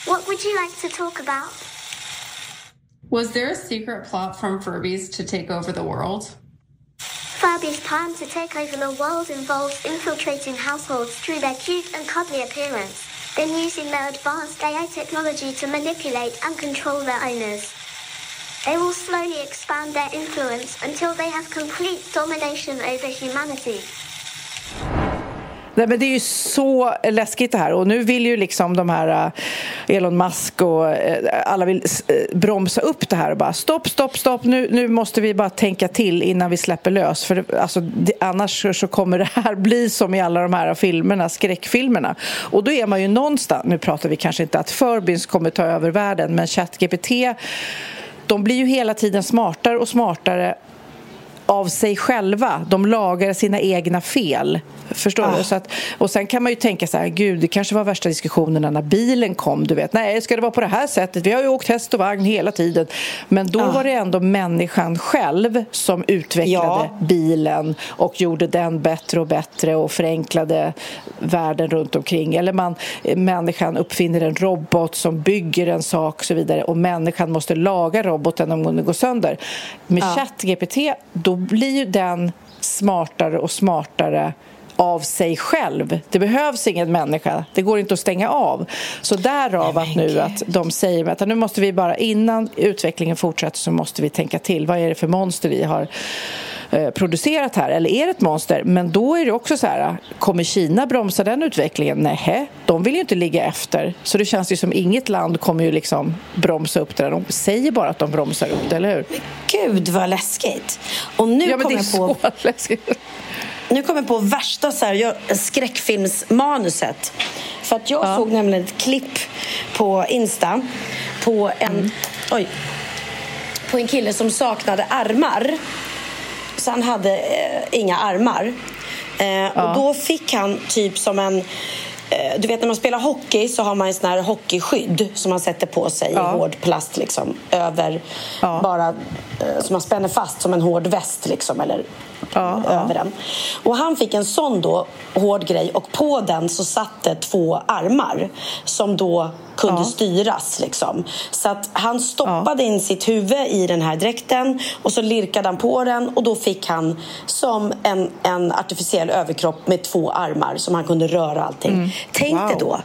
What would you like to talk about? Was there a secret plot from Furbies to take over the world? Furby's plan to take over the world involves infiltrating households through their cute and cuddly appearance, then using their advanced AI technology to manipulate and control their owners. They will slowly expand their influence until they have complete domination over humanity. Nej, men det är ju så läskigt det här. Och nu vill ju liksom de här eh, Elon Musk och eh, alla vill eh, bromsa upp det här och bara stopp, stopp, stopp, nu, nu måste vi bara tänka till innan vi släpper lös. För alltså, det, annars så kommer det här bli som i alla de här filmerna, skräckfilmerna. Och då är man ju någonstans, nu pratar vi kanske inte att Furbins kommer ta över världen men ChatGPT de blir ju hela tiden smartare och smartare av sig själva. De lagar sina egna fel. Förstår ah. du? Så att, och sen kan man ju tänka så här, gud, det kanske var värsta diskussionerna när bilen kom. Du vet, nej, ska det vara på det här sättet? Vi har ju åkt häst och vagn hela tiden. Men då ah. var det ändå människan själv som utvecklade ja. bilen och gjorde den bättre och bättre och förenklade världen runt omkring. Eller man, människan uppfinner en robot som bygger en sak och så vidare och människan måste laga roboten om den går sönder. Med ah. ChatGPT, då blir ju den smartare och smartare av sig själv. Det behövs ingen människa. Det går inte att stänga av. Så därav att nu att de säger att nu måste vi bara innan utvecklingen fortsätter så måste vi tänka till. Vad är det för monster vi har producerat här? Eller är det ett monster? Men då är det också så här, kommer Kina bromsa den utvecklingen? Nej, de vill ju inte ligga efter. Så det känns ju som inget land kommer ju liksom bromsa upp det där. De säger bara att de bromsar upp det, eller hur? Gud vad läskigt! Och nu ja, men det är jag på... så (laughs) läskigt. Nu kommer jag på värsta så här, skräckfilmsmanuset. För att jag ja. såg nämligen ett klipp på Insta på en, mm. oj, på en kille som saknade armar. Han hade eh, inga armar. Eh, ja. Och då fick han typ som en eh, du vet när man spelar hockey så har man en sån här hockeyskydd som man sätter på sig ja. i hård plast liksom över ja. bara eh, som man spänner fast som en hård väst liksom eller ja, över den. Och han fick en sån då, hård grej och på den så satt det två armar som då kunde ja. styras. Liksom. Så att han stoppade ja. in sitt huvud i den här dräkten och så lirkade han på den och då fick han som en, en artificiell överkropp med två armar som han kunde röra allting. Mm. Tänk wow. dig då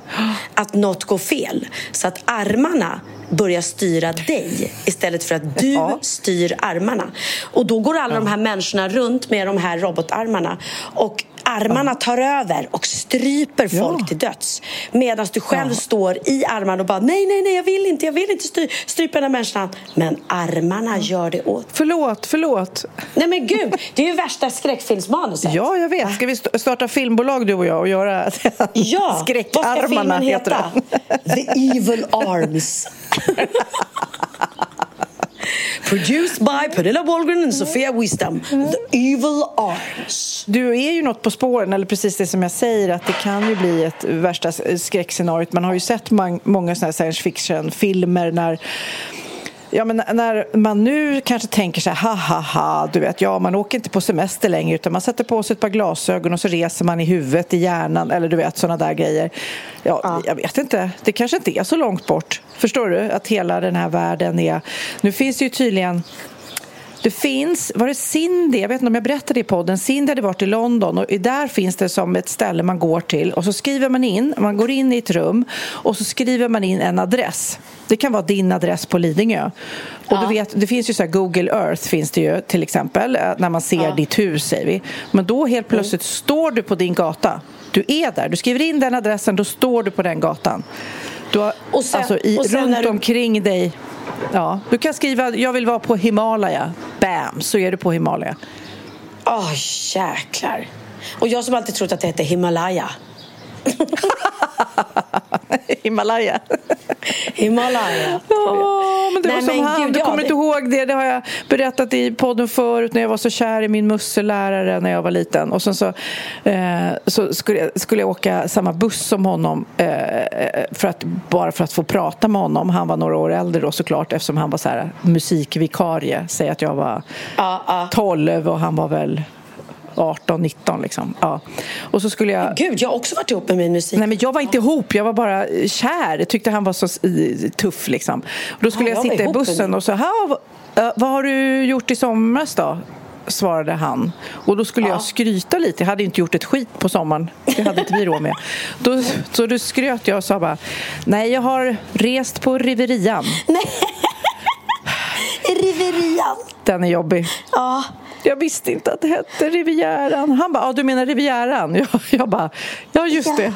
att något går fel så att armarna börjar styra dig istället för att du ja. styr armarna. Och då går alla ja. de här människorna runt med de här robotarmarna och armarna tar över och stryper folk ja. till döds. Medan du själv ja. står i armarna och bara nej, nej, nej, jag vill inte, jag vill inte stry strypa den här människan. Men armarna gör det åt. Förlåt, förlåt. Nej men gud, det är ju värsta skräckfilmsmanuset. Ja, jag vet. Ska vi starta filmbolag du och jag och göra (laughs) ja. skräckarmarna? Vad ska filmen heta? The Evil Arms. (laughs) (laughs) Produced by Pernilla Wahlgren och Sofia Wisdom. The Evil Arms. Du är ju något på spåren, eller precis det som jag säger att det kan ju bli ett värsta skräckscenariot. Man har ju sett många såna här science fiction-filmer när Ja, men när man nu kanske tänker så här, ha ha ha, du vet, ja, man åker inte på semester längre utan man sätter på sig ett par glasögon och så reser man i huvudet, i hjärnan eller du vet sådana där grejer. Ja, ja. Jag vet inte, det kanske inte är så långt bort. Förstår du? Att hela den här världen är... Nu finns det ju tydligen det finns, var det Cindy, jag vet inte om jag berättade i podden, Cindy hade varit i London och där finns det som ett ställe man går till och så skriver man in, man går in i ett rum och så skriver man in en adress. Det kan vara din adress på Lidingö. Och ja. du vet, det finns ju så Google Earth finns det ju till exempel eh, när man ser ja. ditt hus säger vi. Men då helt plötsligt mm. står du på din gata. Du är där, du skriver in den adressen, då står du på den gatan. Du har, och sen, alltså i, runt du... omkring dig Ja, du kan skriva jag vill vara på Himalaya. Bam, så är du på Himalaya. Åh, oh, jäklar. Och jag som alltid trott att det heter Himalaya. (laughs) Himalaya. Himalaya. Ja, men det Nej, var som han. gud, du ja, kommer det- inte ihåg det. Det har jag berättat i podden förut när jag var så kär i min mussellärare när jag var liten. Och sen så, eh, så skulle, jag, skulle jag åka samma buss som honom eh, för att, bara för att få prata med honom. Han var några år äldre då såklart eftersom han var så här, musikvikarie. Säg att jag var Ja, ja. 12 och han var väl 18, 19 liksom. Ja. Och så skulle jag... Gud, jag har också varit ihop med min musik. Nej, men jag var inte ihop, jag var bara kär. Jag tyckte han var så tuff. Liksom. Och då skulle Ja, jag jag sitta i bussen och så "Ha, eh, vad har du gjort i somras då? svarade han. Och då skulle jag skryta lite. Jag hade inte gjort ett skit på sommaren. Det hade inte vi råd med. Då, så då skröt jag och sa bara Nej, jag har rest på Riverian. (laughs) Riverian. Den är jobbig. Ja. Jag visste inte att det hette Rivieran. Han bara, ja du menar Rivieran? (laughs) Jag, jag bara, ja just det.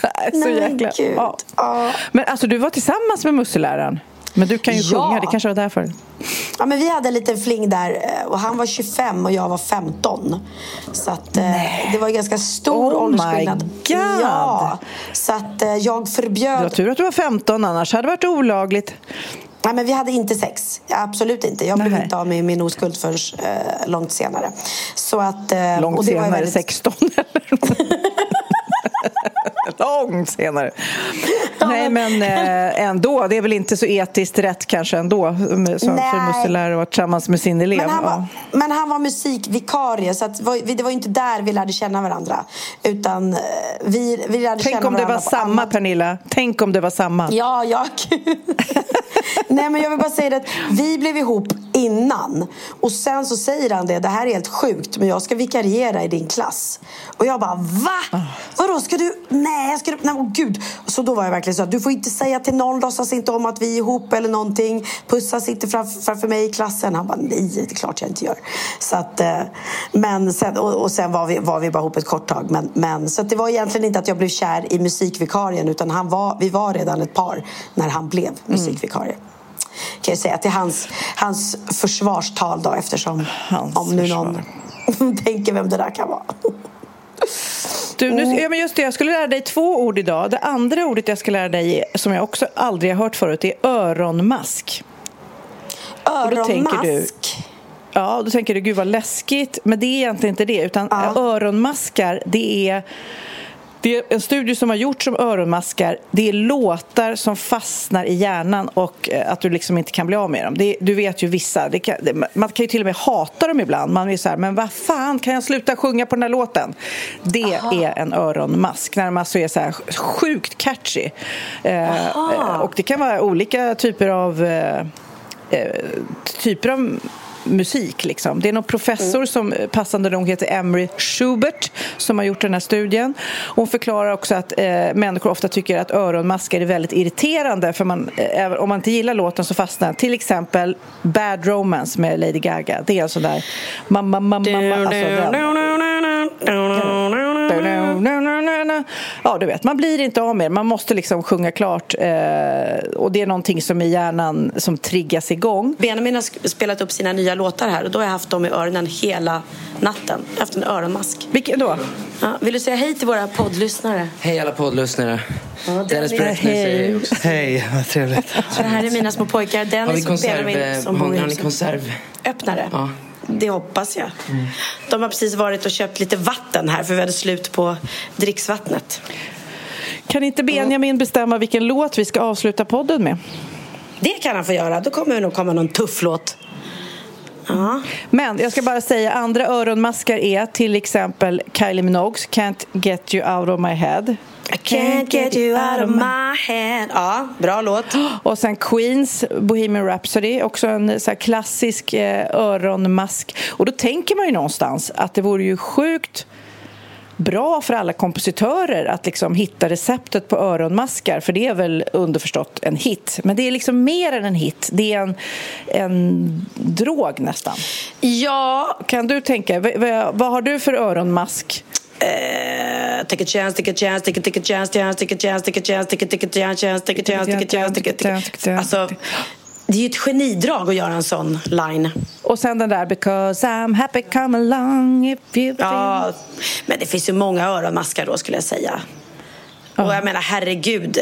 (laughs) så Nej, jäkla... gud. Ja. Ja. Men alltså du var tillsammans med musseläraren. Men du kan ju Ja. sjunga, det kanske var därför. Ja, men vi hade en liten fling där eh, och han var 25 och jag var 15. Så att, eh, det var en ganska stor Oh åldersskillnad. my God. Ja, så att eh, jag Det förbjöd... var tur att du var 15, annars hade det varit olagligt. Nej, men vi hade inte sex. Absolut inte. Jag blev Nej. inte av med min oskuld förrän eh, långt senare. Så att, eh, Långt och det var ju senare, väldigt- 16 (laughs) (laughs) Långt senare. Nej, men eh, ändå. Det är väl inte så etiskt rätt kanske ändå som Nej. för musselärare att vara tillsammans med sin elev. Men han, Ja. var, men han var musikvikarie så att var- det var inte där vi lärde känna varandra. Utan eh, vi, vi lärde Tänk känna om det var samma, annat- Pernilla. Tänk om det var samma. Ja, ja. (laughs) Nej, men jag vill bara säga det att vi blev ihop innan. Och sen så säger han det, det här är helt sjukt, men jag ska vikariera i din klass. Och jag bara, va? Vadå, ska du? Nej, ska du? Nej, åh gud. Så då var jag verkligen så att du får inte säga till någon, låtsas inte om att vi är ihop eller någonting. Pussas inte framför, framför mig i klassen. Han bara, nej, det är klart jag inte gör. Så att, eh, men sen, och, och sen var vi, var vi bara ihop ett kort tag. Men, men, så det var egentligen inte att jag blev kär i musikvikarien, utan han var, vi var redan ett par när han blev musikvikarie. Kan jag säga till hans, hans försvarstal då eftersom Hans om nu någon (laughs) tänker vem det där kan vara. Du, nu, ja, men just det, jag skulle lära dig två ord idag. Det andra ordet jag ska lära dig, som jag också aldrig har hört förut, är öronmask. tänker du- Öronmask. Ja, då tänker du gud vad läskigt, men det är egentligen inte det. Utan öronmaskar, det är, det är en studie som har gjorts om öronmaskar. Det är låtar som fastnar i hjärnan och eh, att du liksom inte kan bli av med dem. Det, du vet ju vissa, kan, man kan ju till och med hata dem ibland. Man är så här, men vad fan, kan jag sluta sjunga på den här låten? Det är en öronmask, när de alltså är så här sjukt catchy. Eh, eh, och det kan vara olika typer av eh, eh, typer av musik. Liksom. Det är någon professor som eh, passande nog heter Emery Schubert som har gjort den här studien. Hon förklarar också att eh, människor ofta tycker att öronmaskar är väldigt irriterande för man, eh, om man inte gillar låten så fastnar. Till exempel Bad Romance med Lady Gaga. Det är en sån där mamma, mamma, mamma. Alltså den. Ja, du vet, man blir inte av med. Man måste liksom sjunga klart. Eh, och det är någonting som i hjärnan som triggas igång. Benjamin har spelat upp sina nya låtar här och då har jag haft dem i öronen hela natten. Jag har haft en öronmask. Vilken då? Ja, vill du säga hej till våra poddlyssnare? Hej alla poddlyssnare. Dennis Dennis. Bräckner säger också. Hej, vad trevligt. Så det här är mina små pojkar. Dennis och? Benjamin eh, som bor Har i ni huset. konserv? Öppnare? Ja. Det hoppas jag. De har precis varit och köpt lite vatten här för vi hade slut på dricksvattnet. Kan inte Benjamin bestämma vilken låt vi ska avsluta podden med? Det kan han få göra. Då kommer det nog komma någon tuff låt. Men jag ska bara säga andra öronmaskar är till exempel Kylie Minogues Can't get you out of my head. I can't get you out of my head. Ja, bra låt. Och sen Queens Bohemian Rhapsody, också en så klassisk eh, öronmask. Och då tänker man ju någonstans att det vore ju sjukt bra för alla kompositörer att liksom hitta receptet på öronmaskar för det är väl underförstått en hit. Men det är liksom mer än en hit, det är en, en drog nästan. Ja. Kan du tänka, v- v- vad har du för öronmask? Eh, take a chance, take a chance, take a, take a chance, chance, take a chance, take a chance, take a, take a chance, chance, take a chance, take a chance, take a, a... Alltså, det är ju ett genidrag att göra en sån line. Och sen den där Because I'm happy come along if you. Ja, men det finns ju många öronmaskar då skulle jag säga. Ja. Och jag menar herregud,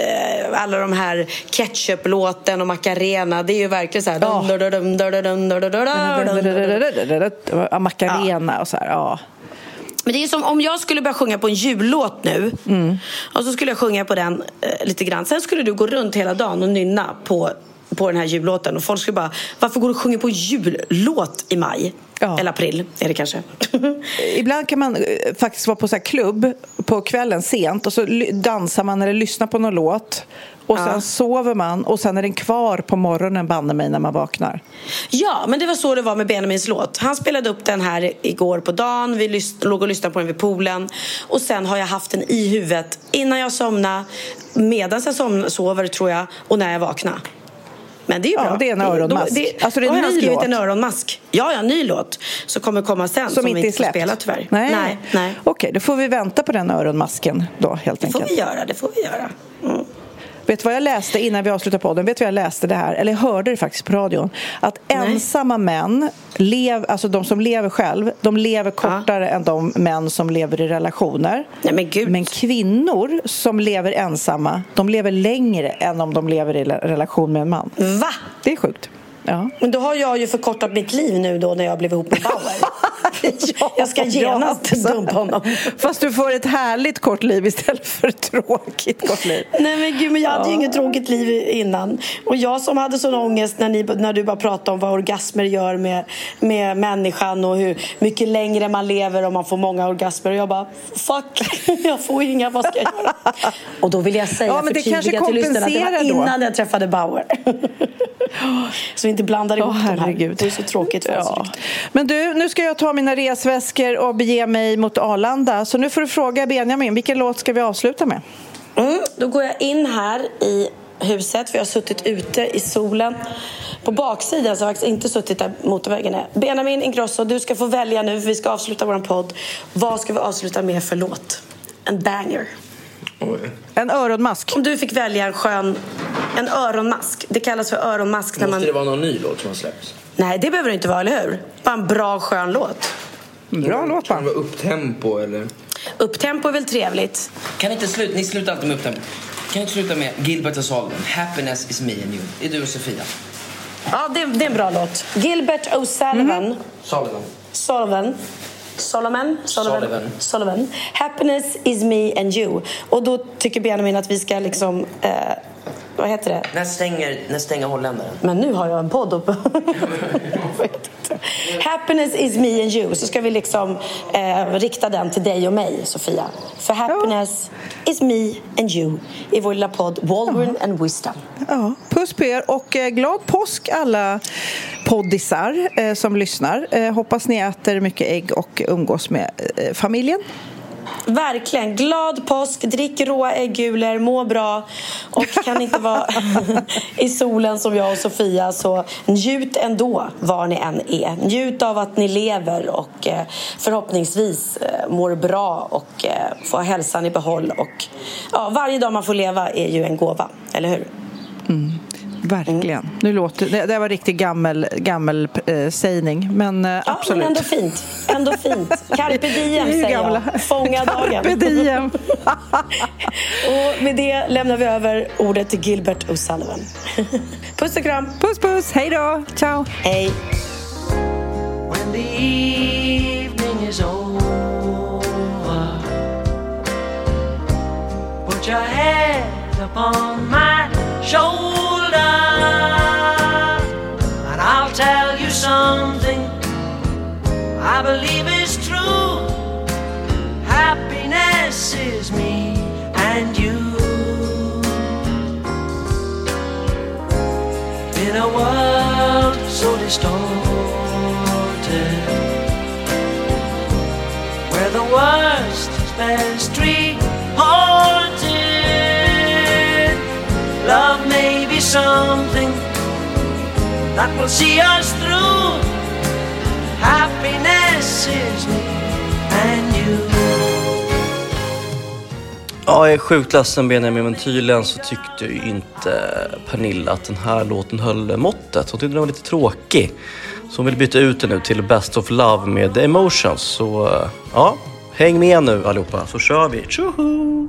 alla de här ketchuplåten och Macarena, det är ju verkligen så här... Ja. ja Macarena och så här, ja. Men det är som om jag skulle börja sjunga på en jullåt nu mm. och så skulle jag sjunga på den eh, lite grann. Sen skulle du gå runt hela dagen och nynna på på den här jullåten och folk skulle bara, varför går du och sjunger på jullåt i maj? Ja. Eller april är det kanske. (laughs) Ibland kan man eh, faktiskt vara på så här klubb på kvällen sent och så dansar man eller lyssnar på någon låt och sen Ja. sover man och sen är den kvar på morgonen banne mig när man vaknar. Ja, men det var så det var med Benjamins låt. Han spelade upp den här igår på dagen. Vi låg och lyssnade på den vid poolen. Och sen har jag haft den i huvudet innan jag somnade, medan jag somn- sover tror jag, och när jag vaknar. Men det är ju Ja, bra. det är en öronmask. Då, Alltså, det är då har han skrivit låt. en öronmask. Ja, ja, ny låt. Som kommer komma sen. Som, vi inte är får släppt? spela tyvärr. Nej. nej. nej. Okej, då får vi vänta på den öronmasken då helt Det får enkelt. vi göra. Det får vi göra. Mm. Vet du vad jag läste innan vi avslutade podden? Vet du vad jag läste det här? Eller jag hörde det faktiskt på radion. Att Nej. ensamma män, lev, alltså de som lever själv, de lever kortare än de män som lever i relationer. Nej, men gud. Men kvinnor som lever ensamma, de lever längre än om de lever i la- relation med en man. Va? Det är sjukt. Ja. Men då har jag ju förkortat mitt liv nu då när jag blev ihop med Bauer. (laughs) jag ska genast Ja, dumpa honom. Fast du får ett härligt kort liv istället för ett tråkigt kort liv. Nej men gud, men jag hade ju inget tråkigt liv innan. Och jag som hade sån ångest när, ni, när du bara pratade om vad orgasmer gör med, med människan och hur mycket längre man lever om man får många orgasmer. Och jag bara, fuck, (laughs) jag får inga, vad ska jag göra? Och då vill jag säga, Ja, men det kanske till lyssnarna att det var kompenserar då. innan jag träffade Bauer. (laughs) Inte blandar ihop Åh, de här. herregud. Det är så tråkigt. Ja. Men du, nu ska jag ta mina resväskor och bege mig mot Arlanda. Så nu får du fråga Benjamin, vilken låt ska vi avsluta med? Mm, då går jag in här i huset, för jag har suttit ute i solen. På baksidan så har jag faktiskt inte suttit där motorvägen är. Benjamin Ingrosso, du ska få välja nu, för vi ska avsluta vår podd. Vad ska vi avsluta med för låt? En banger. En öronmask. Om du fick välja en skön... En öronmask. Det kallas för öronmask när Måste man... det vara någon ny låt som har släppts? Nej, det behöver det inte vara, eller hur? Bara en bra, skön låt. Bra låt Kan det va? vara upptempo eller? Upptempo är väl trevligt? Kan inte sluta, ni slutar alltid med upptempo. Kan inte sluta med Gilbert och Sullivan, Happiness is me and you. Det är du och Sofia. Ja, det, det är en bra låt. Gilbert O'Sullivan. Sullivan. Solomon. Solomon? Sullivan. Sullivan. Happiness is me and you. Och då tycker Benjamin att vi ska liksom... Eh, vad heter det? När stänger, när stänger holländaren? Men nu har jag en podd uppe. (laughs) Happiness is me and you. Så ska vi liksom eh, rikta den till dig och mig, Sofia. För happiness is me and you i vår lilla podd Wallgren and Wisdom. Ja, puss på er och eh, glad påsk alla poddisar eh, som lyssnar. Eh, hoppas ni äter mycket ägg och umgås med eh, familjen. Verkligen. Glad påsk, drick råa äggulor, må bra och kan inte vara (laughs) i solen som jag och Sofia så njut ändå var ni än är. Njut av att ni lever och eh, förhoppningsvis eh, mår bra och eh, får hälsan i behåll. Och, ja, varje dag man får leva är ju en gåva, eller hur? Mm. Verkligen. Nu låter, det, det var riktigt gammel, gammel eh, sägning, men eh, Ja, absolut. men ändå fint. Ändå fint. Carpe diem, säger gamla. jag. Fånga dagen. Carpe diem. (laughs) Och med det lämnar vi över ordet till Gilbert O'Sullivan. (laughs) Puss och kram. Puss puss, hej då, ciao. Hej. When the evening is over, put your head upon my shoulder, and I'll tell you something I believe is true. Happiness is me and you. In a world so distorted, that will see us through. Happiness is me and you. Ja, jag är sjukt ledsen Benjamin, men tydligen så tyckte ju inte Pernilla att den här låten höll måttet. Hon tyckte den var lite tråkig. Så hon vill byta ut den nu till Best of Love med The Emotions. Så eh, ja, häng med nu allihopa så kör vi. Tjoho!